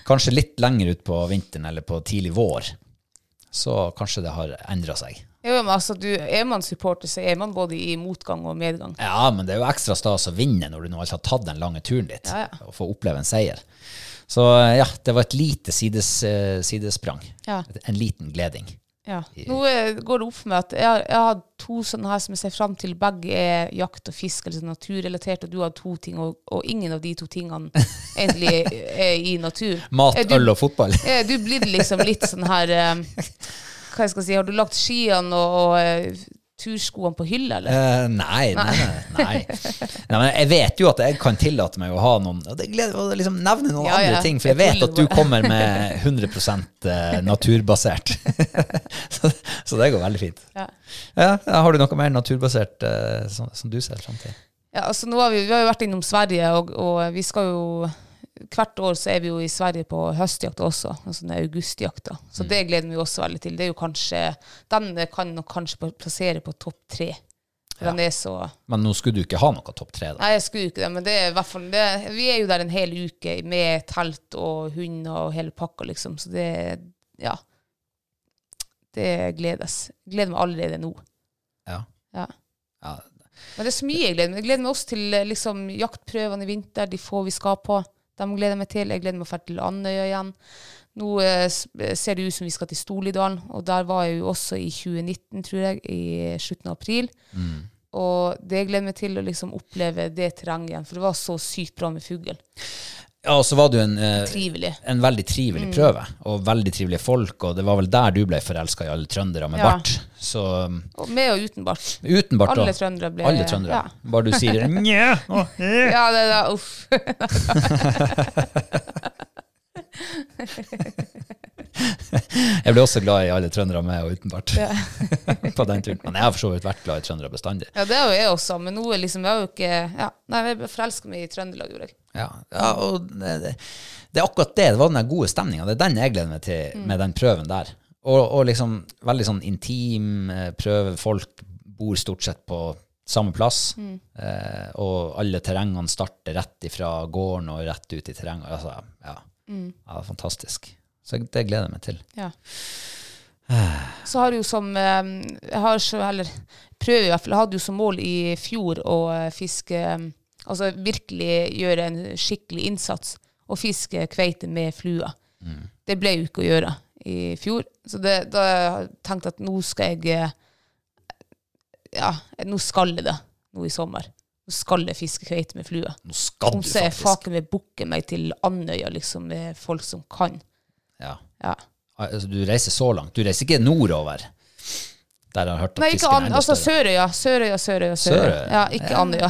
kanskje litt lenger ut på vinteren eller på tidlig vår, så kanskje det har endra seg. Ja, men altså, du, er man supporter, så er man både i motgang og medgang. Ja, men det er jo ekstra stas å vinne når du nå har tatt den lange turen dit, Ja, ja. og få oppleve en seier. Så ja, det var et lite sides, eh, sidesprang. Ja. En liten gleding. Ja. Nå eh, går det opp for meg at jeg har, jeg har to sånne her som jeg ser fram til. Begge er jakt og fisk, eller sånn naturrelatert, og du har to ting, og, og ingen av de to tingene egentlig [laughs] er i natur. Mat, du, øl og fotball. [laughs] Er du blir liksom litt sånn her um, Hva jeg skal si, har du lagt skiene og, og eh, turskoene på hylla, eller? Uh, nei, nei, nei, nei. men jeg vet jo at jeg kan tillate meg å ha noen Og liksom nevne noen Ja, ja. andre ting, for jeg vet at du kommer med 100 eh, naturbasert. [laughs] så, så det går veldig fint. Ja. Ja, har du noe mer naturbasert eh, som, som du ser fram til? Ja, altså nå har vi, vi har jo vært innom Sverige, og, og vi skal jo Hvert år så er vi jo i Sverige på høstjakt også, altså den augustjakta. Så det gleder vi oss veldig til. Det er jo kanskje, Den kan nok kanskje plassere på topp tre. Ja. Så Men nå skulle du ikke ha noe topp tre, da. Nei, jeg skulle ikke det, men det er i hvert fall det, Vi er jo der en hel uke med telt og hund og hele pakka, liksom. Så det Ja. Det gledes. Gleder meg allerede nå. Ja. Ja. Ja. Men det er så mye jeg gleder meg. Jeg gleder meg også til liksom, jaktprøvene i vinter, de få vi skal på. Dem gleder jeg meg til. Jeg gleder meg å dra til Andøya igjen. Nå eh, ser det ut som vi skal til Storlidalen, og der var jeg jo også i 2019, tror jeg, i slutten av april. Og det gleder meg til å liksom oppleve det terrenget igjen, for det var så sykt bra med fugl. Ja, og så var det jo en, eh, en veldig trivelig prøve, og veldig trivelige folk, og det var vel der du ble forelska i alle trøndere med Ja. bart. Så um, Og med og uten bart. uten bart Alle trøndere ble Alle trøndere. Ja, Bare du sier [laughs] nja, å, eh. ja det da, uff. [laughs] [laughs] [laughs] Jeg ble også glad i alle trøndere med og uten bart [laughs] på den turen. Men jeg har for så vidt vært glad i trøndere bestandig. Ja, det er jo jeg også, men nå er liksom, jeg jo ikke ja, Nei, jeg forelska meg i Trøndelag, gjorde jeg. Ja, ja og det, det, det er akkurat det. Det var den gode stemninga. Det er den jeg gleder meg til med den prøven der. Og, og liksom veldig sånn intim eh, prøve. Folk bor stort sett på samme plass. Eh, og alle terrengene starter rett ifra gården og rett ut i terrenget. Altså, ja. ja, fantastisk. Så det gleder jeg meg til. Ja. Så har du jo som eh, Jeg har så, eller prøver i hvert fall, jeg hadde jo som mål i fjor å eh, fiske eh, Altså virkelig gjøre en skikkelig innsats og fiske kveite med flua. Det ble jo ikke å gjøre i fjor. Så det, da har jeg at nå skal jeg eh, Ja, nå skal jeg det nå i sommer. Nå skal jeg fiske kveite med flua. Nå skal du Om du så jeg faktisk. faken meg booke meg til Andøya liksom, med folk som kan. Ja. Ja. Altså, du reiser så langt. Du reiser ikke nordover. Der jeg har hørt at Nei, ikke An altså. Sørøya. Sørøya, Sørøya. Sørøya. Ja, ikke Andøya.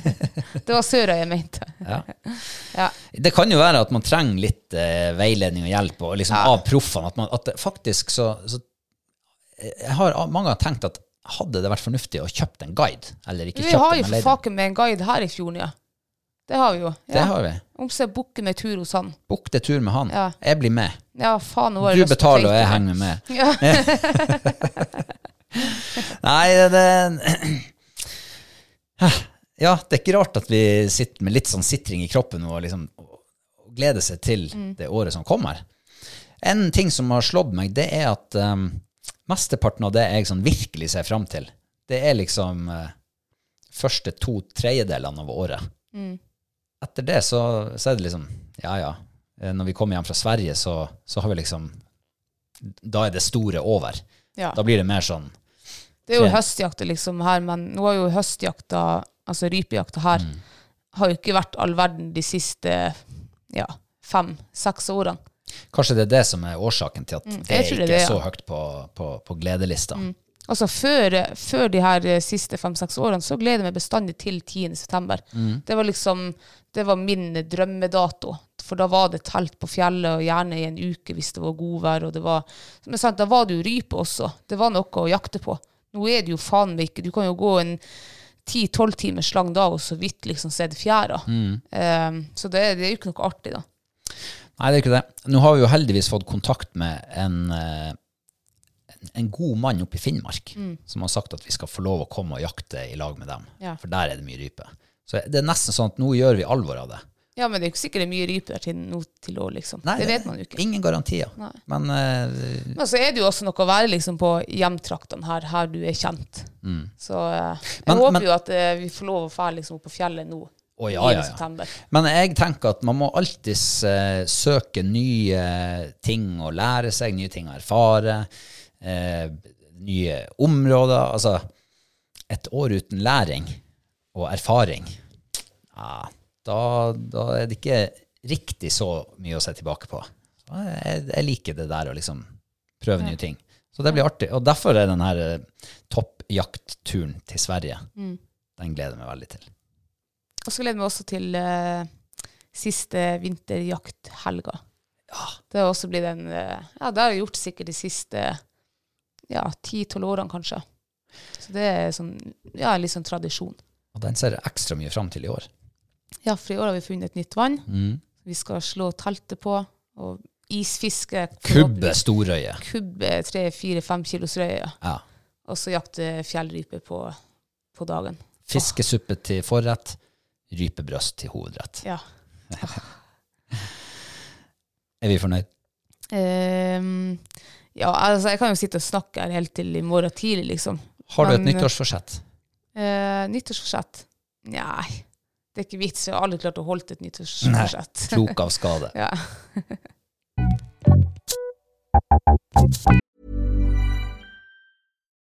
[laughs] det var Sørøya jeg [laughs] mente. Ja. [laughs] Ja. Det kan jo være at man trenger litt eh, veiledning og hjelp og liksom Ja. av proffene. At, man- at faktisk så, så Jeg har mange har tenkt at hadde det vært fornuftig å kjøpt en guide? Eller ikke Vi kjøpt har den, jo men for faken med en guide her i fjorden, ja. Det har vi jo. Ja. Det har vi. Omse booke med tur hos han. Book det tur med han. Ja. Jeg blir med. Ja, faen, nå har Du betaler, og jeg henger med. Ja. [laughs] Nei, det [clears throat] Ja, det er ikke rart at vi sitter med litt sånn sitring i kroppen og liksom og gleder seg til Mm. det året som kommer. En ting som har slått meg, det er at um, mesteparten av det jeg sånn virkelig ser fram til, det er liksom uh, første to tredjedelene av året. Mm. Etter det så, så er det liksom Ja, ja. Eh, Når vi kommer hjem fra Sverige, så, så har vi liksom Da er det store over. Ja. Da blir det mer sånn Det er jo høstjakta liksom her, men nå har jo høstjakta, altså rypejakta her, Mm. har jo ikke vært all verden de siste ja, fem-seks årene. Kanskje det er det som er årsaken til at det Mm, det er ikke det ja. Mm. så høyt på, på, på gledelista. Altså før, før de her eh, siste fem-seks årene, så gleder jeg meg bestandig til 10. september. Mm. Det var liksom, det var min drømmedato. For da var det telt på fjellet, og gjerne i en uke hvis det var godvær. Og det var, men sant, da var det jo rype også. Det var noe å jakte på. Nå er det jo faen meg ikke Du kan jo gå en 10-12 timers lang dag og så vidt liksom se det fjæra. Mm. Um, så det, det er jo ikke noe artig, da. Nei, det er ikke det. Nå har vi jo heldigvis fått kontakt med en, eh, en- god mann oppe i Finnmark som har sagt at vi skal få lov å komme og jakte i lag med dem. Ja. For der er det mye rype. Så det er nesten sånn at nå gjør vi alvor av det. Ja, men det er jo ikke sikkert det er mye rype der til nå til år, liksom. det vet man jo ikke. Ingen garantier. Nei. Men uh, Men så er det jo også noe å være liksom på hjemtraktene her, her du er kjent. Så uh, jeg Men- håper men- jo at uh, vi får lov å dra liksom opp på fjellet nå. Å, ja, ja, ja. Men jeg tenker at man må alltids søke nye ting og lære seg nye ting og erfare. Eh, nye områder. Altså, et år uten læring og erfaring, ja, da, da er det ikke riktig så mye å se tilbake på. Jeg, jeg liker det der å liksom prøve nye ting. Så det blir artig. Og derfor er den her eh, toppjaktturen til Sverige, den gleder jeg meg veldig til. Og så gleder jeg meg også til uh, siste vinterjakthelga. Ja. Det har også blitt en uh, Ja, det har jeg gjort sikkert de siste ja, ti-tolv årene, kanskje. Så det er sånn, ja, litt sånn tradisjon. Og den ser jeg ekstra mye fram til i år. Ja, for i år har vi funnet et nytt vann. Mm. Vi skal slå teltet på, og isfiske. Kubbe storøye. Kubbe tre, fire, fem kilos røye. Ja. Og så jakte fjellrype på, på dagen. Fiskesuppe til forrett, rypebrøst til hovedrett. Ja. [laughs] Er vi fornøyd? Ehm, ja, altså jeg kan jo sitte og snakke her helt til i morgen tidlig, liksom. Har du et Men, nyttårsforsett? Eh, nyttårsforsett? Nei, det er ikke vits. Jeg har aldri klart å holde et nyttårsforsett. Klok av skade. [laughs] ja.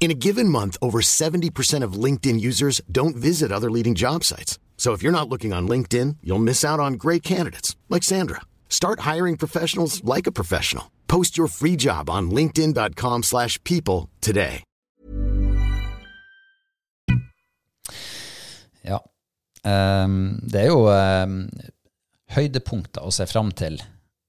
In a given month, over 70% of LinkedIn users don't visit other leading job sites. So if you're not looking on LinkedIn, you'll miss out on great candidates like Sandra. Start hiring professionals like a professional. Post your free job on linkedin.com/people today. Ja. Ehm, det er jo ehm, høydepunkter å se fram til.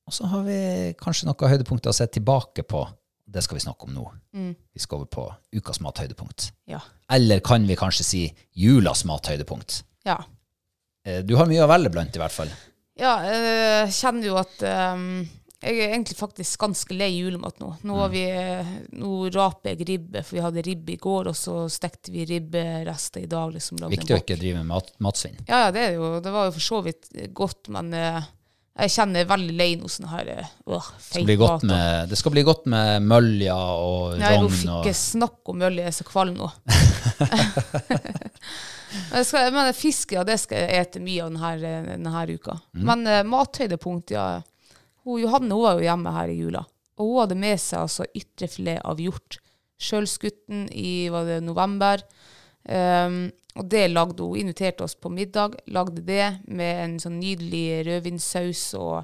Og så har vi kanskje noen høydepunkter å se tilbake på. Det skal vi snakke om nå. Vi skal over på ukas mathøydepunkt. Ja. Eller kan vi kanskje si julas mathøydepunkt? ja. Eh, Du har mye å velge blant, i hvert fall. Ja, eh, jeg kjenner jo at um, Jeg er egentlig faktisk ganske lei julemat nå. Nå, har vi, eh, nå raper jeg ribbe, for vi hadde ribbe i går, og så stekte vi ribberester i dag. liksom Viktig å ikke drive med mat, matsvinn. Ja, ja, det, er jo, det var jo for så vidt godt, men eh, jeg kjenner veldig lei noe sånn her øh, Det feit skal med, det skal bli godt med mølja og rogn. uff, Og, ikke snakk om mølje, jeg er så kvalm nå. men, [laughs] [laughs] jeg skal, men fisk, ja, det skal jeg ete mye av denne, denne uka. Mm. Men uh, mathøydepunkt, ja. Hun, Johanne hun var jo hjemme her i jula, og hun hadde med seg altså ytrefilet av hjort. Sjølskutten i var det november. Um, og det lagde hun. Inviterte oss på middag. Lagde det med en sånn nydelig rødvinssaus og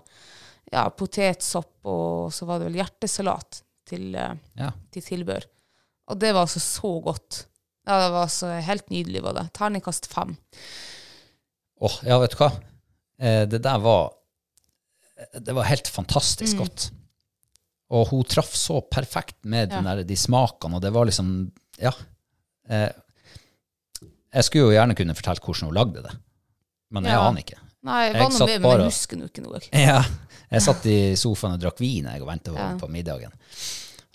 ja, potetsopp, og så var det vel hjertesalat til, eh, ja. til tilbør. Og det var altså så godt. Ja, det var altså helt nydelig, var det. Terningkast fem. Åh, ja, vet du hva? Eh, det der var Det var helt fantastisk Mm. godt. Og hun traff så perfekt med den der, de smakene, og det var liksom Ja. Eh, jeg skulle jo gjerne kunne fortalt hvordan hun lagde det, men jeg Ja. aner ikke. Nei, jeg Jeg var noe satt med, men bare- jeg husker nå ikke noe. [laughs] Ja, jeg satt i sofaen og drakk vin jeg, og ventet på, Ja. på middagen.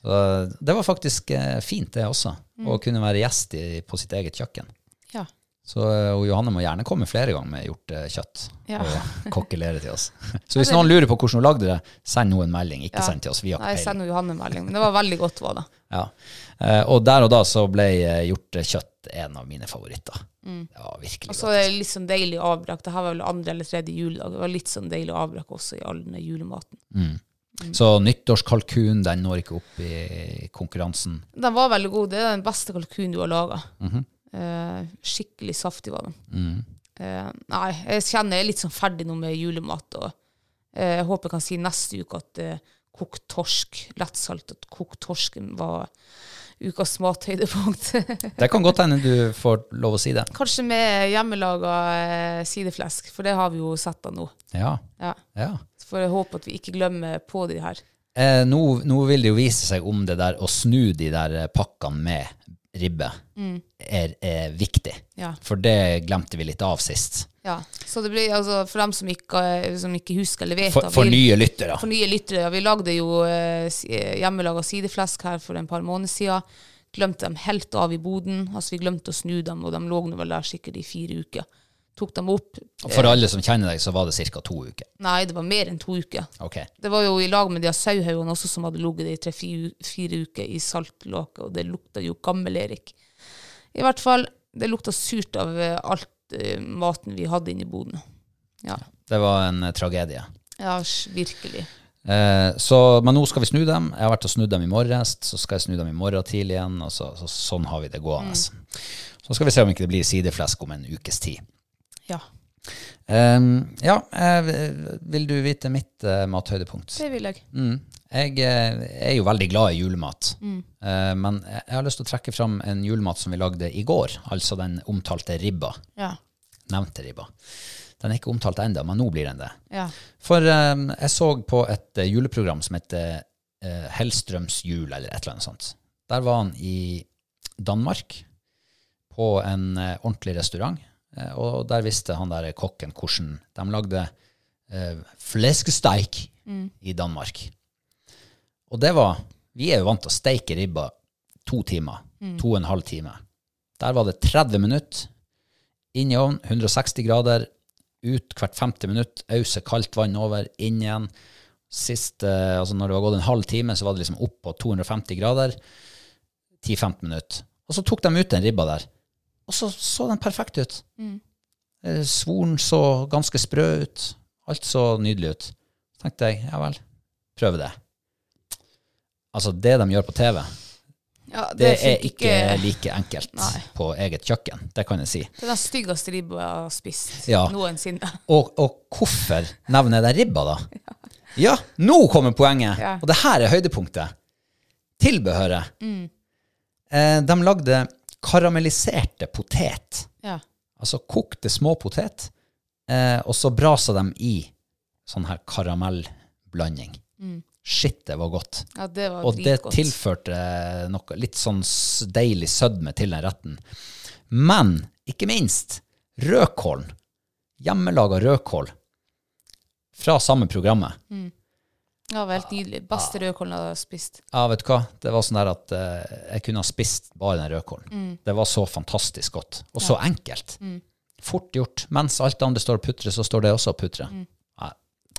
Så det var faktisk eh, fint, det også, å kunne være gjest i, på sitt eget kjøkken. Ja. Så eh, og Johanne må gjerne komme flere ganger med hjortekjøtt Ja. og [laughs] kokkelere til oss. Så hvis noen lurer på hvordan hun lagde det, send henne en melding, ikke Ja. send til oss. Vi har Nei, jeg ikke sender peiling. jo Johanne melding, men det var veldig godt, var det. Ja. Eh, Og der og da så ble eh, hjortekjøtt en av mine favoritter. Det var virkelig Og så er det litt sånn deilig avbrak. Det her var vel andre eller tredje juledag. Det var litt sånn deilig avbrak også i all den julematen. Så nyttårskalkun, den når ikke opp i konkurransen. Den var veldig god. Det er den beste kalkunen du har laga. Mhm. eh, skikkelig saftig var den. Mm. Eh, nei, jeg kjenner jeg er litt sånn ferdig nå med julemat. Og, eh, jeg håper jeg kan si neste uke at eh, kokt torsk, lettsaltet kokt torsk var ukas mathøydepunkt. [laughs] Det kan godt hende du får lov å si det. Kanskje med hjemmelaga eh, sideflesk, for det har vi jo sett da nå. Ja. Ja. ja. Får jeg håpe at vi ikke glemmer på de her. Eh, nå, nå vil det jo vise seg om det der å snu de der eh, pakkene med ribbe er, er viktig. Ja. For det glemte vi litt av sist. Ja, så det blir altså for dem som ikke, som ikke husker eller vet For, da, for vi, nye lyttere. for nye lyttere. Vi lagde jo eh, eh, hjemmelaga sideflesk her for en par måneder siden. Glemte dem helt av i boden. Altså vi glemte å snu dem, og de lå nå vel der sikkert i fire uker. Tok dem opp. For alle som kjenner deg, så var det ca. to uker. Nei, det var mer enn to uker. Okay. Det var jo i lag med de sauehaugene også som hadde ligget i tre-fire uker i saltlåke, og det lukta jo gammel-Erik. I hvert fall, det lukta surt av eh, alt eh, maten vi hadde inne i boden. Ja, Det var en eh, tragedie. ja virkelig. Eh, så, men nå skal vi snu dem. Jeg har vært og snudd dem i morges, så skal jeg snu dem i morgen tidlig igjen. Og så, så, sånn har vi det gående. Så skal vi se om ikke det blir sideflesk om en ukes tid. Ja, Eh, ja, eh, vil du vite mitt eh, mathøydepunkt? det vil jeg. Mm. Jeg eh, er jo veldig glad i julemat, mm. men jeg har lyst til å trekke fram en julemat som vi lagde i går, altså den omtalte ribba. Ja, Nevnte ribba. Den er ikke omtalt ennå, men nå blir den det. ja. For eh, jeg så på et eh, juleprogram som heter eh, Hellstrøms jul, eller et eller annet sånt. Der var han i Danmark, på en eh, ordentlig restaurant, eh, og der visste han der kokken hvordan de lagde fleskesteik fleskesteik i Danmark. Og det var Vi er jo vant til å steike ribba to timer, to og en halv time. Der var det 30 minutter, inn i ovnen, 160 grader, ut hvert 50 minutt, ause kaldt vann over, inn igjen. Sist, eh, altså når det var gått en halv time, så var det liksom opp på 250 grader. 10-15 minutter. Og så tok de ut den ribba der, og så så den perfekt ut. Mm. Svoren så ganske sprø ut. Alt så nydelig ut. Så tenkte jeg, ja vel, prøve det. Altså, det de gjør på TV, ja det, er fikk ikke like enkelt Nei. på eget kjøkken. Det kan jeg si. Det er den styggeste ribba jeg har spist Ja. noensinne. Og, og hvorfor nevner jeg ribba, da? [laughs] Ja, nå kommer poenget! Ja. Og det her er høydepunktet. Tilbehøret. Eh, de lagde karamelliserte potet. Ja. Altså kokte små potet, eh, og så brasa de i sånn her karamellblanding. Shit, det var godt. ja, det var Og det tilførte noe litt sånn deilig sødme til den retten. Men ikke minst rødkålen. Hjemmelaga rødkål fra samme programmet. Ja, det var helt nydelig. Beste rødkålen jeg har spist. Ja, vet du hva? Det var sånn der at uh, jeg kunne ha spist bare den rødkålen. Det var så fantastisk godt. Og så enkelt. Fort gjort. Mens alt det andre står og putrer, så står det også og putrer. Ja,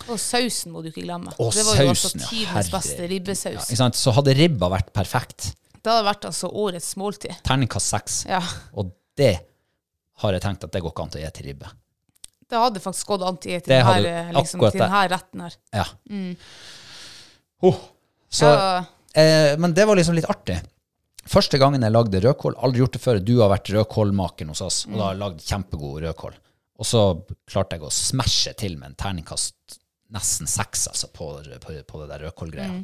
Og sausen må du ikke glemme. Og det var jo altså ja, herre- beste ja, ribbesaus. sant? Så hadde ribba vært perfekt, det hadde vært altså årets måltid. terningkast seks, Ja. og det har jeg tenkt at det går ikke an til å gi til ribbe. Det hadde faktisk gått an til, å her, eh, liksom, til denne retten her. Ja. Oh, så, Ja. eh, men det var liksom litt artig. Første gangen jeg lagde rødkål, aldri gjort det før. Du har vært rødkålmakeren hos oss, og da har jeg lagd kjempegod rødkål. Og så klarte jeg å smashe til med en terningkast nesten seks altså, på, på, på det der rødkålgreia.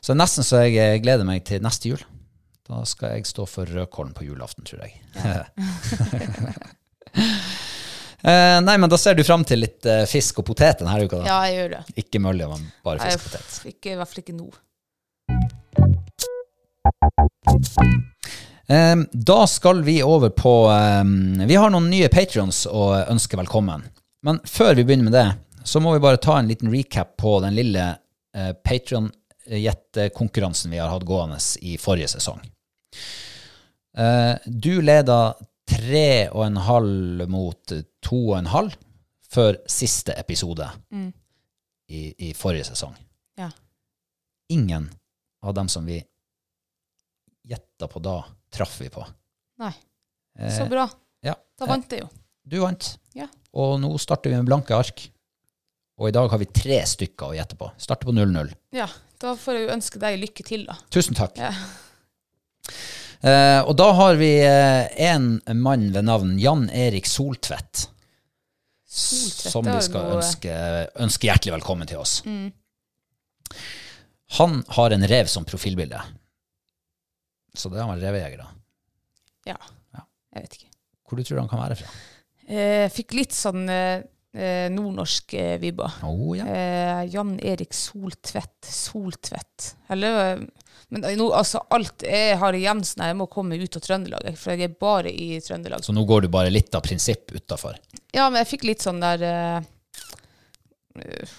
Så er nesten så jeg gleder meg til neste jul. Da skal jeg stå for rødkålen på julaften, tror jeg. [laughs] eh, nei, men da ser du fram til litt eh, fisk og potet denne uka, da? Ja, jeg gjør det. Ikke mølje, men bare fisk og potet. ikke, I hvert fall ikke nå. Da skal vi over på Vi har noen nye patrions å ønske velkommen. Men før vi begynner med det, så må vi bare ta en liten recap på den lille eh, Patrion-gjettekonkurransen vi har hatt gående i forrige sesong. Eh, du leda tre og en halv mot to og en halv før siste episode i, i forrige sesong. Ja. Ingen av dem som vi gjetta på da, traff vi på. Nei. Eh, Så bra. Ja. Da vant jeg jo. Du vant. Ja. Og nå starter vi med blanke ark. Og i dag har vi tre stykker å gjette på. Starter på 0-0. Ja, da får jeg jo ønske deg lykke til, da. Tusen takk. Ja. Eh, og da har vi eh, en mann ved navn Jan Erik Soltvedt. Soltvedt, som vi skal ønske, ønske hjertelig velkommen til oss. Han har en rev som profilbilde. Så det er han revejeger, da. Ja. Ja. Jeg vet ikke. Hvor du tror han kan være fra? Jeg fikk litt sånn eh, eh, nordnorsk vibba. vibber. Oh, ja. Eh, Jan Erik Soltvedt. Soltvedt. Eller, eh, men eh, nå, altså, alt jeg har igjen sånn jeg må komme ut av Trøndelag, for jeg er bare i Trøndelag. Så nå går du bare litt av prinsipp utafor. Ja, men jeg fikk litt sånn der eh, eh,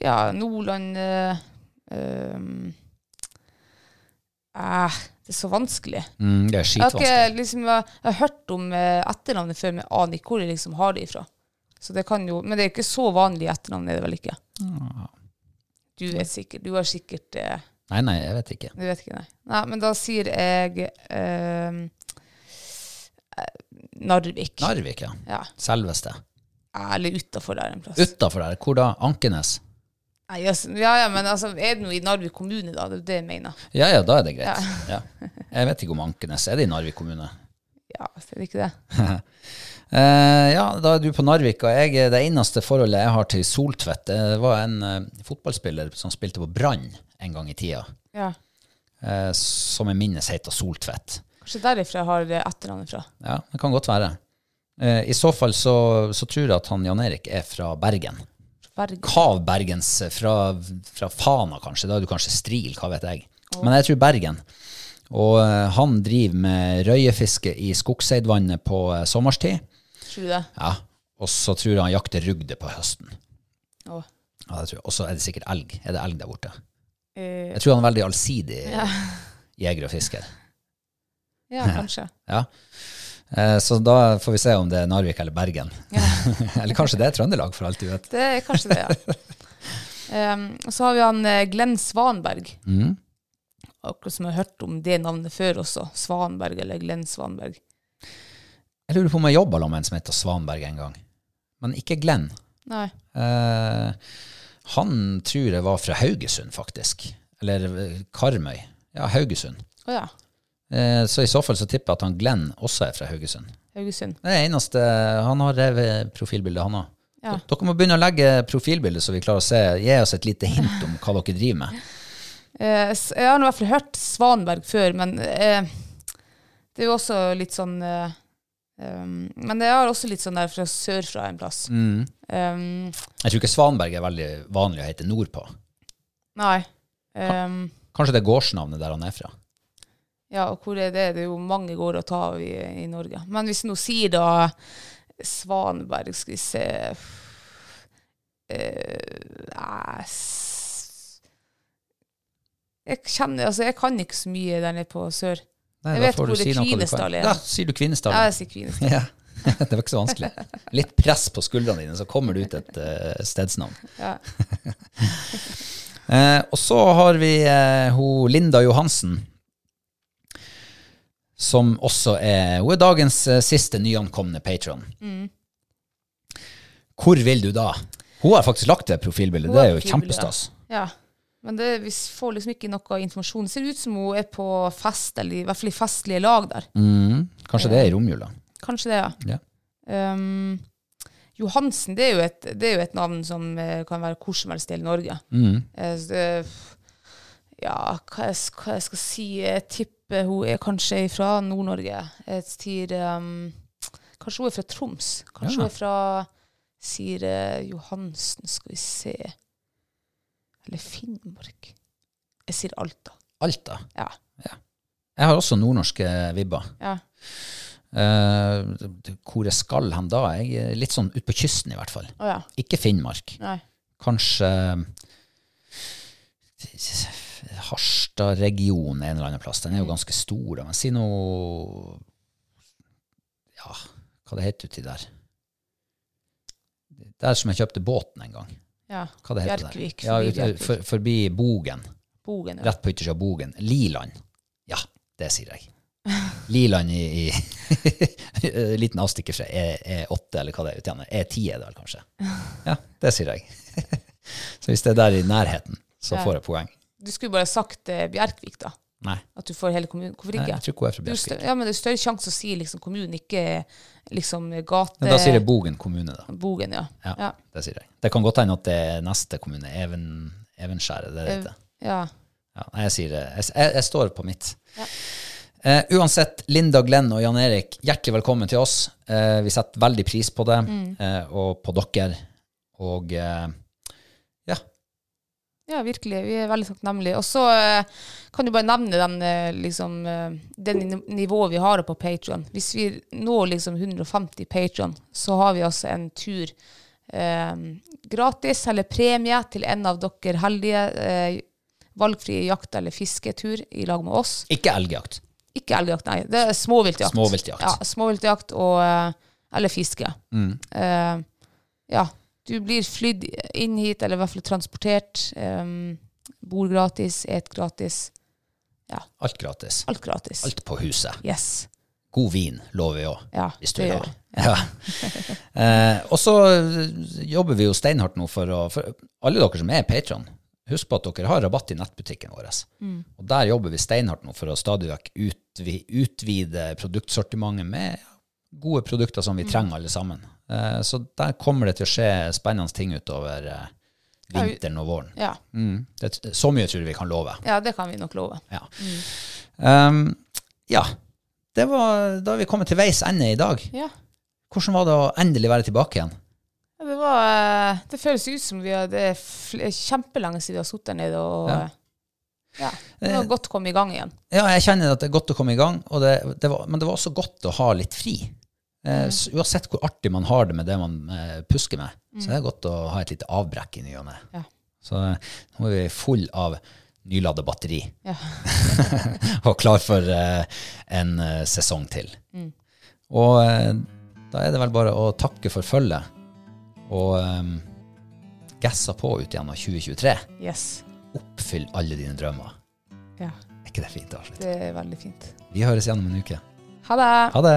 Ja, Nordland eh, eh, eh, Det er så vanskelig. Mm, det er Jeg har, skitvanskelig. ikke, liksom, jeg, jeg har hørt om eh, etternavnet før, men aner ikke hvor jeg liksom har det ifra. Så det kan jo, men det er ikke så vanlig etternavn, er det vel ikke? Du vet sikkert. Du har sikkert eh, Nei, nei, jeg vet ikke. Du vet ikke, nei. Nei, men da sier jeg eh, eh, Narvik. Narvik, ja. Ja. Selveste. Eller utafor der en plass. Utafor der, hvor da? Ankenes? Nei, altså, ja, ja, men altså, er det noe i Narvik kommune, da? Det er det jeg mener. Ja, ja, da er det greit. Ja. Jeg vet ikke om Ankenes er det i Narvik kommune. Ja, så er det ikke det? [laughs] Eh, ja, da er du på Narvik, og jeg, det eneste forholdet jeg har til Soltvedt, det var en eh, fotballspiller som spilte på Brann en gang i tida, Ja. eh, som jeg minnes heter Soltvedt. Kanskje derifra jeg har det etternavnet fra. Ja, det kan godt være. Eh, I så fall så, så tror jeg at han Jan Erik er fra Bergen. Bergen. Kav Bergens, eh, fra, fra Fana kanskje, da er du kanskje Stril, hva vet jeg. Men jeg tror Bergen. Og eh, han driver med røyefiske i Skogseidvannet på eh, sommerstid. Tror du det? Ja, og så tror jeg han jakter rugde på høsten. Ja. Og så er det sikkert elg. Er det elg der borte? Uh, Jeg tror han er veldig allsidig jeger og fisker. [laughs] ja, kanskje. Ja. Eh, Så da får vi se om det er Narvik eller Bergen. [laughs] eller kanskje det er Trøndelag, for alt du vet. Det er kanskje det, ja. [laughs] Um, så har vi han eh, Glenn Svanberg. Mm. Akkurat som jeg har hørt om det navnet før også. Svanberg eller Glenn Svanberg. Jeg lurer på om jeg jobba med en som heter Svanberg en gang. Men ikke Glenn. Nei. Eh, han tror jeg var fra Haugesund, faktisk. Eller eh, Karmøy. Ja, Haugesund. Å ja. Eh, så i så fall så tipper jeg at han Glenn også er fra Haugesund. Haugesund. Det er eneste Han har revet profilbilde, han òg. Ja. Dere må begynne å legge profilbilde, så vi klarer å se. Gi oss et lite hint om hva dere driver med. Eh, jeg har i hvert fall hørt Svanberg før, men eh, det er jo også litt sånn eh, um, Men det er også litt sånn der fra sørfra en plass. Mm. Um, Jeg tror ikke Svanberg er veldig vanlig å hete nordpå. nei. Um, Kanskje det er gårdsnavnet der han er fra. ja, og hvor er det? Det er jo mange gårder å ta av i, i Norge. Men hvis vi nå sier da Svanberg, skal vi se uh, Jeg kjenner, altså jeg kan ikke så mye der nede på sør. Nei, Jeg vet hvor det si. Kvinesdal er. Ja, sier du Kvinesdal. Ja, jeg sier Kvinesdal. Ja. [laughs] det var ikke så vanskelig. Litt press på skuldrene dine, så kommer det ut et uh, stedsnavn. Ja. uh, [laughs] og så har vi uh, ho Linda Johansen, som også er Hun er dagens siste nyankomne patron. Mm. Hvor vil du da? Hun har faktisk lagt det profilbildet. Det er jo kjempestas. Ja. Men det, vi får liksom ikke noe informasjon. Det ser ut som hun er på fest, eller i hvert fall i festlige lag der. Mm. Kanskje det er i romjula. Kanskje det, ja. Ja. Um, Johansen, det er, jo et, det er jo et navn som eh, kan være hvor som helst i hele Norge. Mm. Eh, det, ja, hva jeg, hva jeg skal si Jeg tipper hun er kanskje fra Nord-Norge. Jeg sier um, Kanskje hun er fra Troms. Kanskje Ja. hun er fra Sier eh, Johansen, skal vi se Eller Finnmark. Jeg sier Alta. Alta. Ja. Jeg har også nordnorske vibber. ja. Uh, hvor jeg skal hen da? Jeg litt sånn ut på kysten, i hvert fall. Oh, ja. Ikke Finnmark. Nei. Kanskje Harstad-regionen en eller annen plass. Den er jo ganske stor. da, Men si noe Ja, hva det heter uti der? Der som jeg kjøpte båten en gang. Ja. Hva det heter Bjerkvik? Ja, forbi ut- for, forbi Bogen. Bogen, ja. Rett på yttersida av Bogen. Liland. Ja, det sier jeg. Liland i, i [laughs] liten avstikker fra E, E8, eller hva det er ute igjen. E10 er det vel kanskje. Ja, det sier jeg. [laughs] Så hvis det er der i nærheten, så Ja. får jeg poeng. Du skulle bare sagt eh, Bjerkvik, da. Nei, At du får hele kommunen. Hvorfor Nei ikke? jeg tror ikke hun er fra Det er Bjerkvik. ja, men det er større sjanse å si liksom kommunen, ikke liksom gate... Men da sier jeg Bogen kommune, da. Bogen, ja. Ja, Ja. det sier jeg. Det kan godt hende at det er neste kommune, Even, Evenskjæret, det er det. ja. Ja, jeg sier det. Jeg, jeg, jeg står på mitt. Eh, uansett, Linda, Glenn og Jan Erik, hjertelig velkommen til oss. Uh, vi setter veldig pris på det, eh, og på dere. Og ja, Ja, virkelig. Vi er veldig takknemlige. Og så eh, kan du bare nevne den, eh, liksom, eh, det nivået vi har på Patron. Hvis vi når liksom 150 Patron, så har vi altså en tur eh, gratis, eller premie, til en av dere heldige eh, valgfrie jakt- eller fisketur i lag med oss. ikke elgjakt. Ikke elgjakt, nei. Det er småviltjakt. Småviltjakt. Ja, småviltjakt og, eller fiske. Eh, ja, du blir flydd inn hit, eller i hvert fall transportert. Um, bor gratis, et gratis. Alt gratis. Alt gratis. Alt på huset. Yes. God vin lover vi òg, Ja, hvis du vil ha. Ja. [laughs] eh, og så jobber vi jo steinhardt nå for å For alle dere som er patron, husk på at dere har rabatt i nettbutikken vår. Mm. Og der jobber vi steinhardt nå for å stadig vekk utvide produktsortimentet med gode produkter som vi trenger alle sammen. Eh, så der kommer det til å skje spennende ting utover eh, vinteren og våren. Ja. Mm. Det, så mye tror jeg vi kan love. ja, det kan vi nok love. Ja. Um, ja. Det var, da vi kommet til veis ende i dag. Ja. Hvordan var det å endelig være tilbake igjen? Ja, Det, var, eh, det føles ut som vi hadde kjempelenge siden vi har sittet der nede. Og, Ja. ja. Det var godt å komme i gang igjen. Ja, jeg kjenner at det er godt å komme i gang, og det, det var, men det var også godt å ha litt fri. Eh, uansett hvor artig man har det med det man eh, pusker med, så er det godt å ha et lite avbrekk i ny og ne. Ja. Så eh, nå er vi full av nylada batteri Ja. [laughs] og klar for eh, en sesong til. Og eh, da er det vel bare å takke for følget og um, gassa på ut igjennom 2023. Yes. Oppfyll alle dine drømmer. Ja, Er ikke det fint å avslutte? det er veldig fint. Vi høres igjen om en uke. Ha det! Ha det!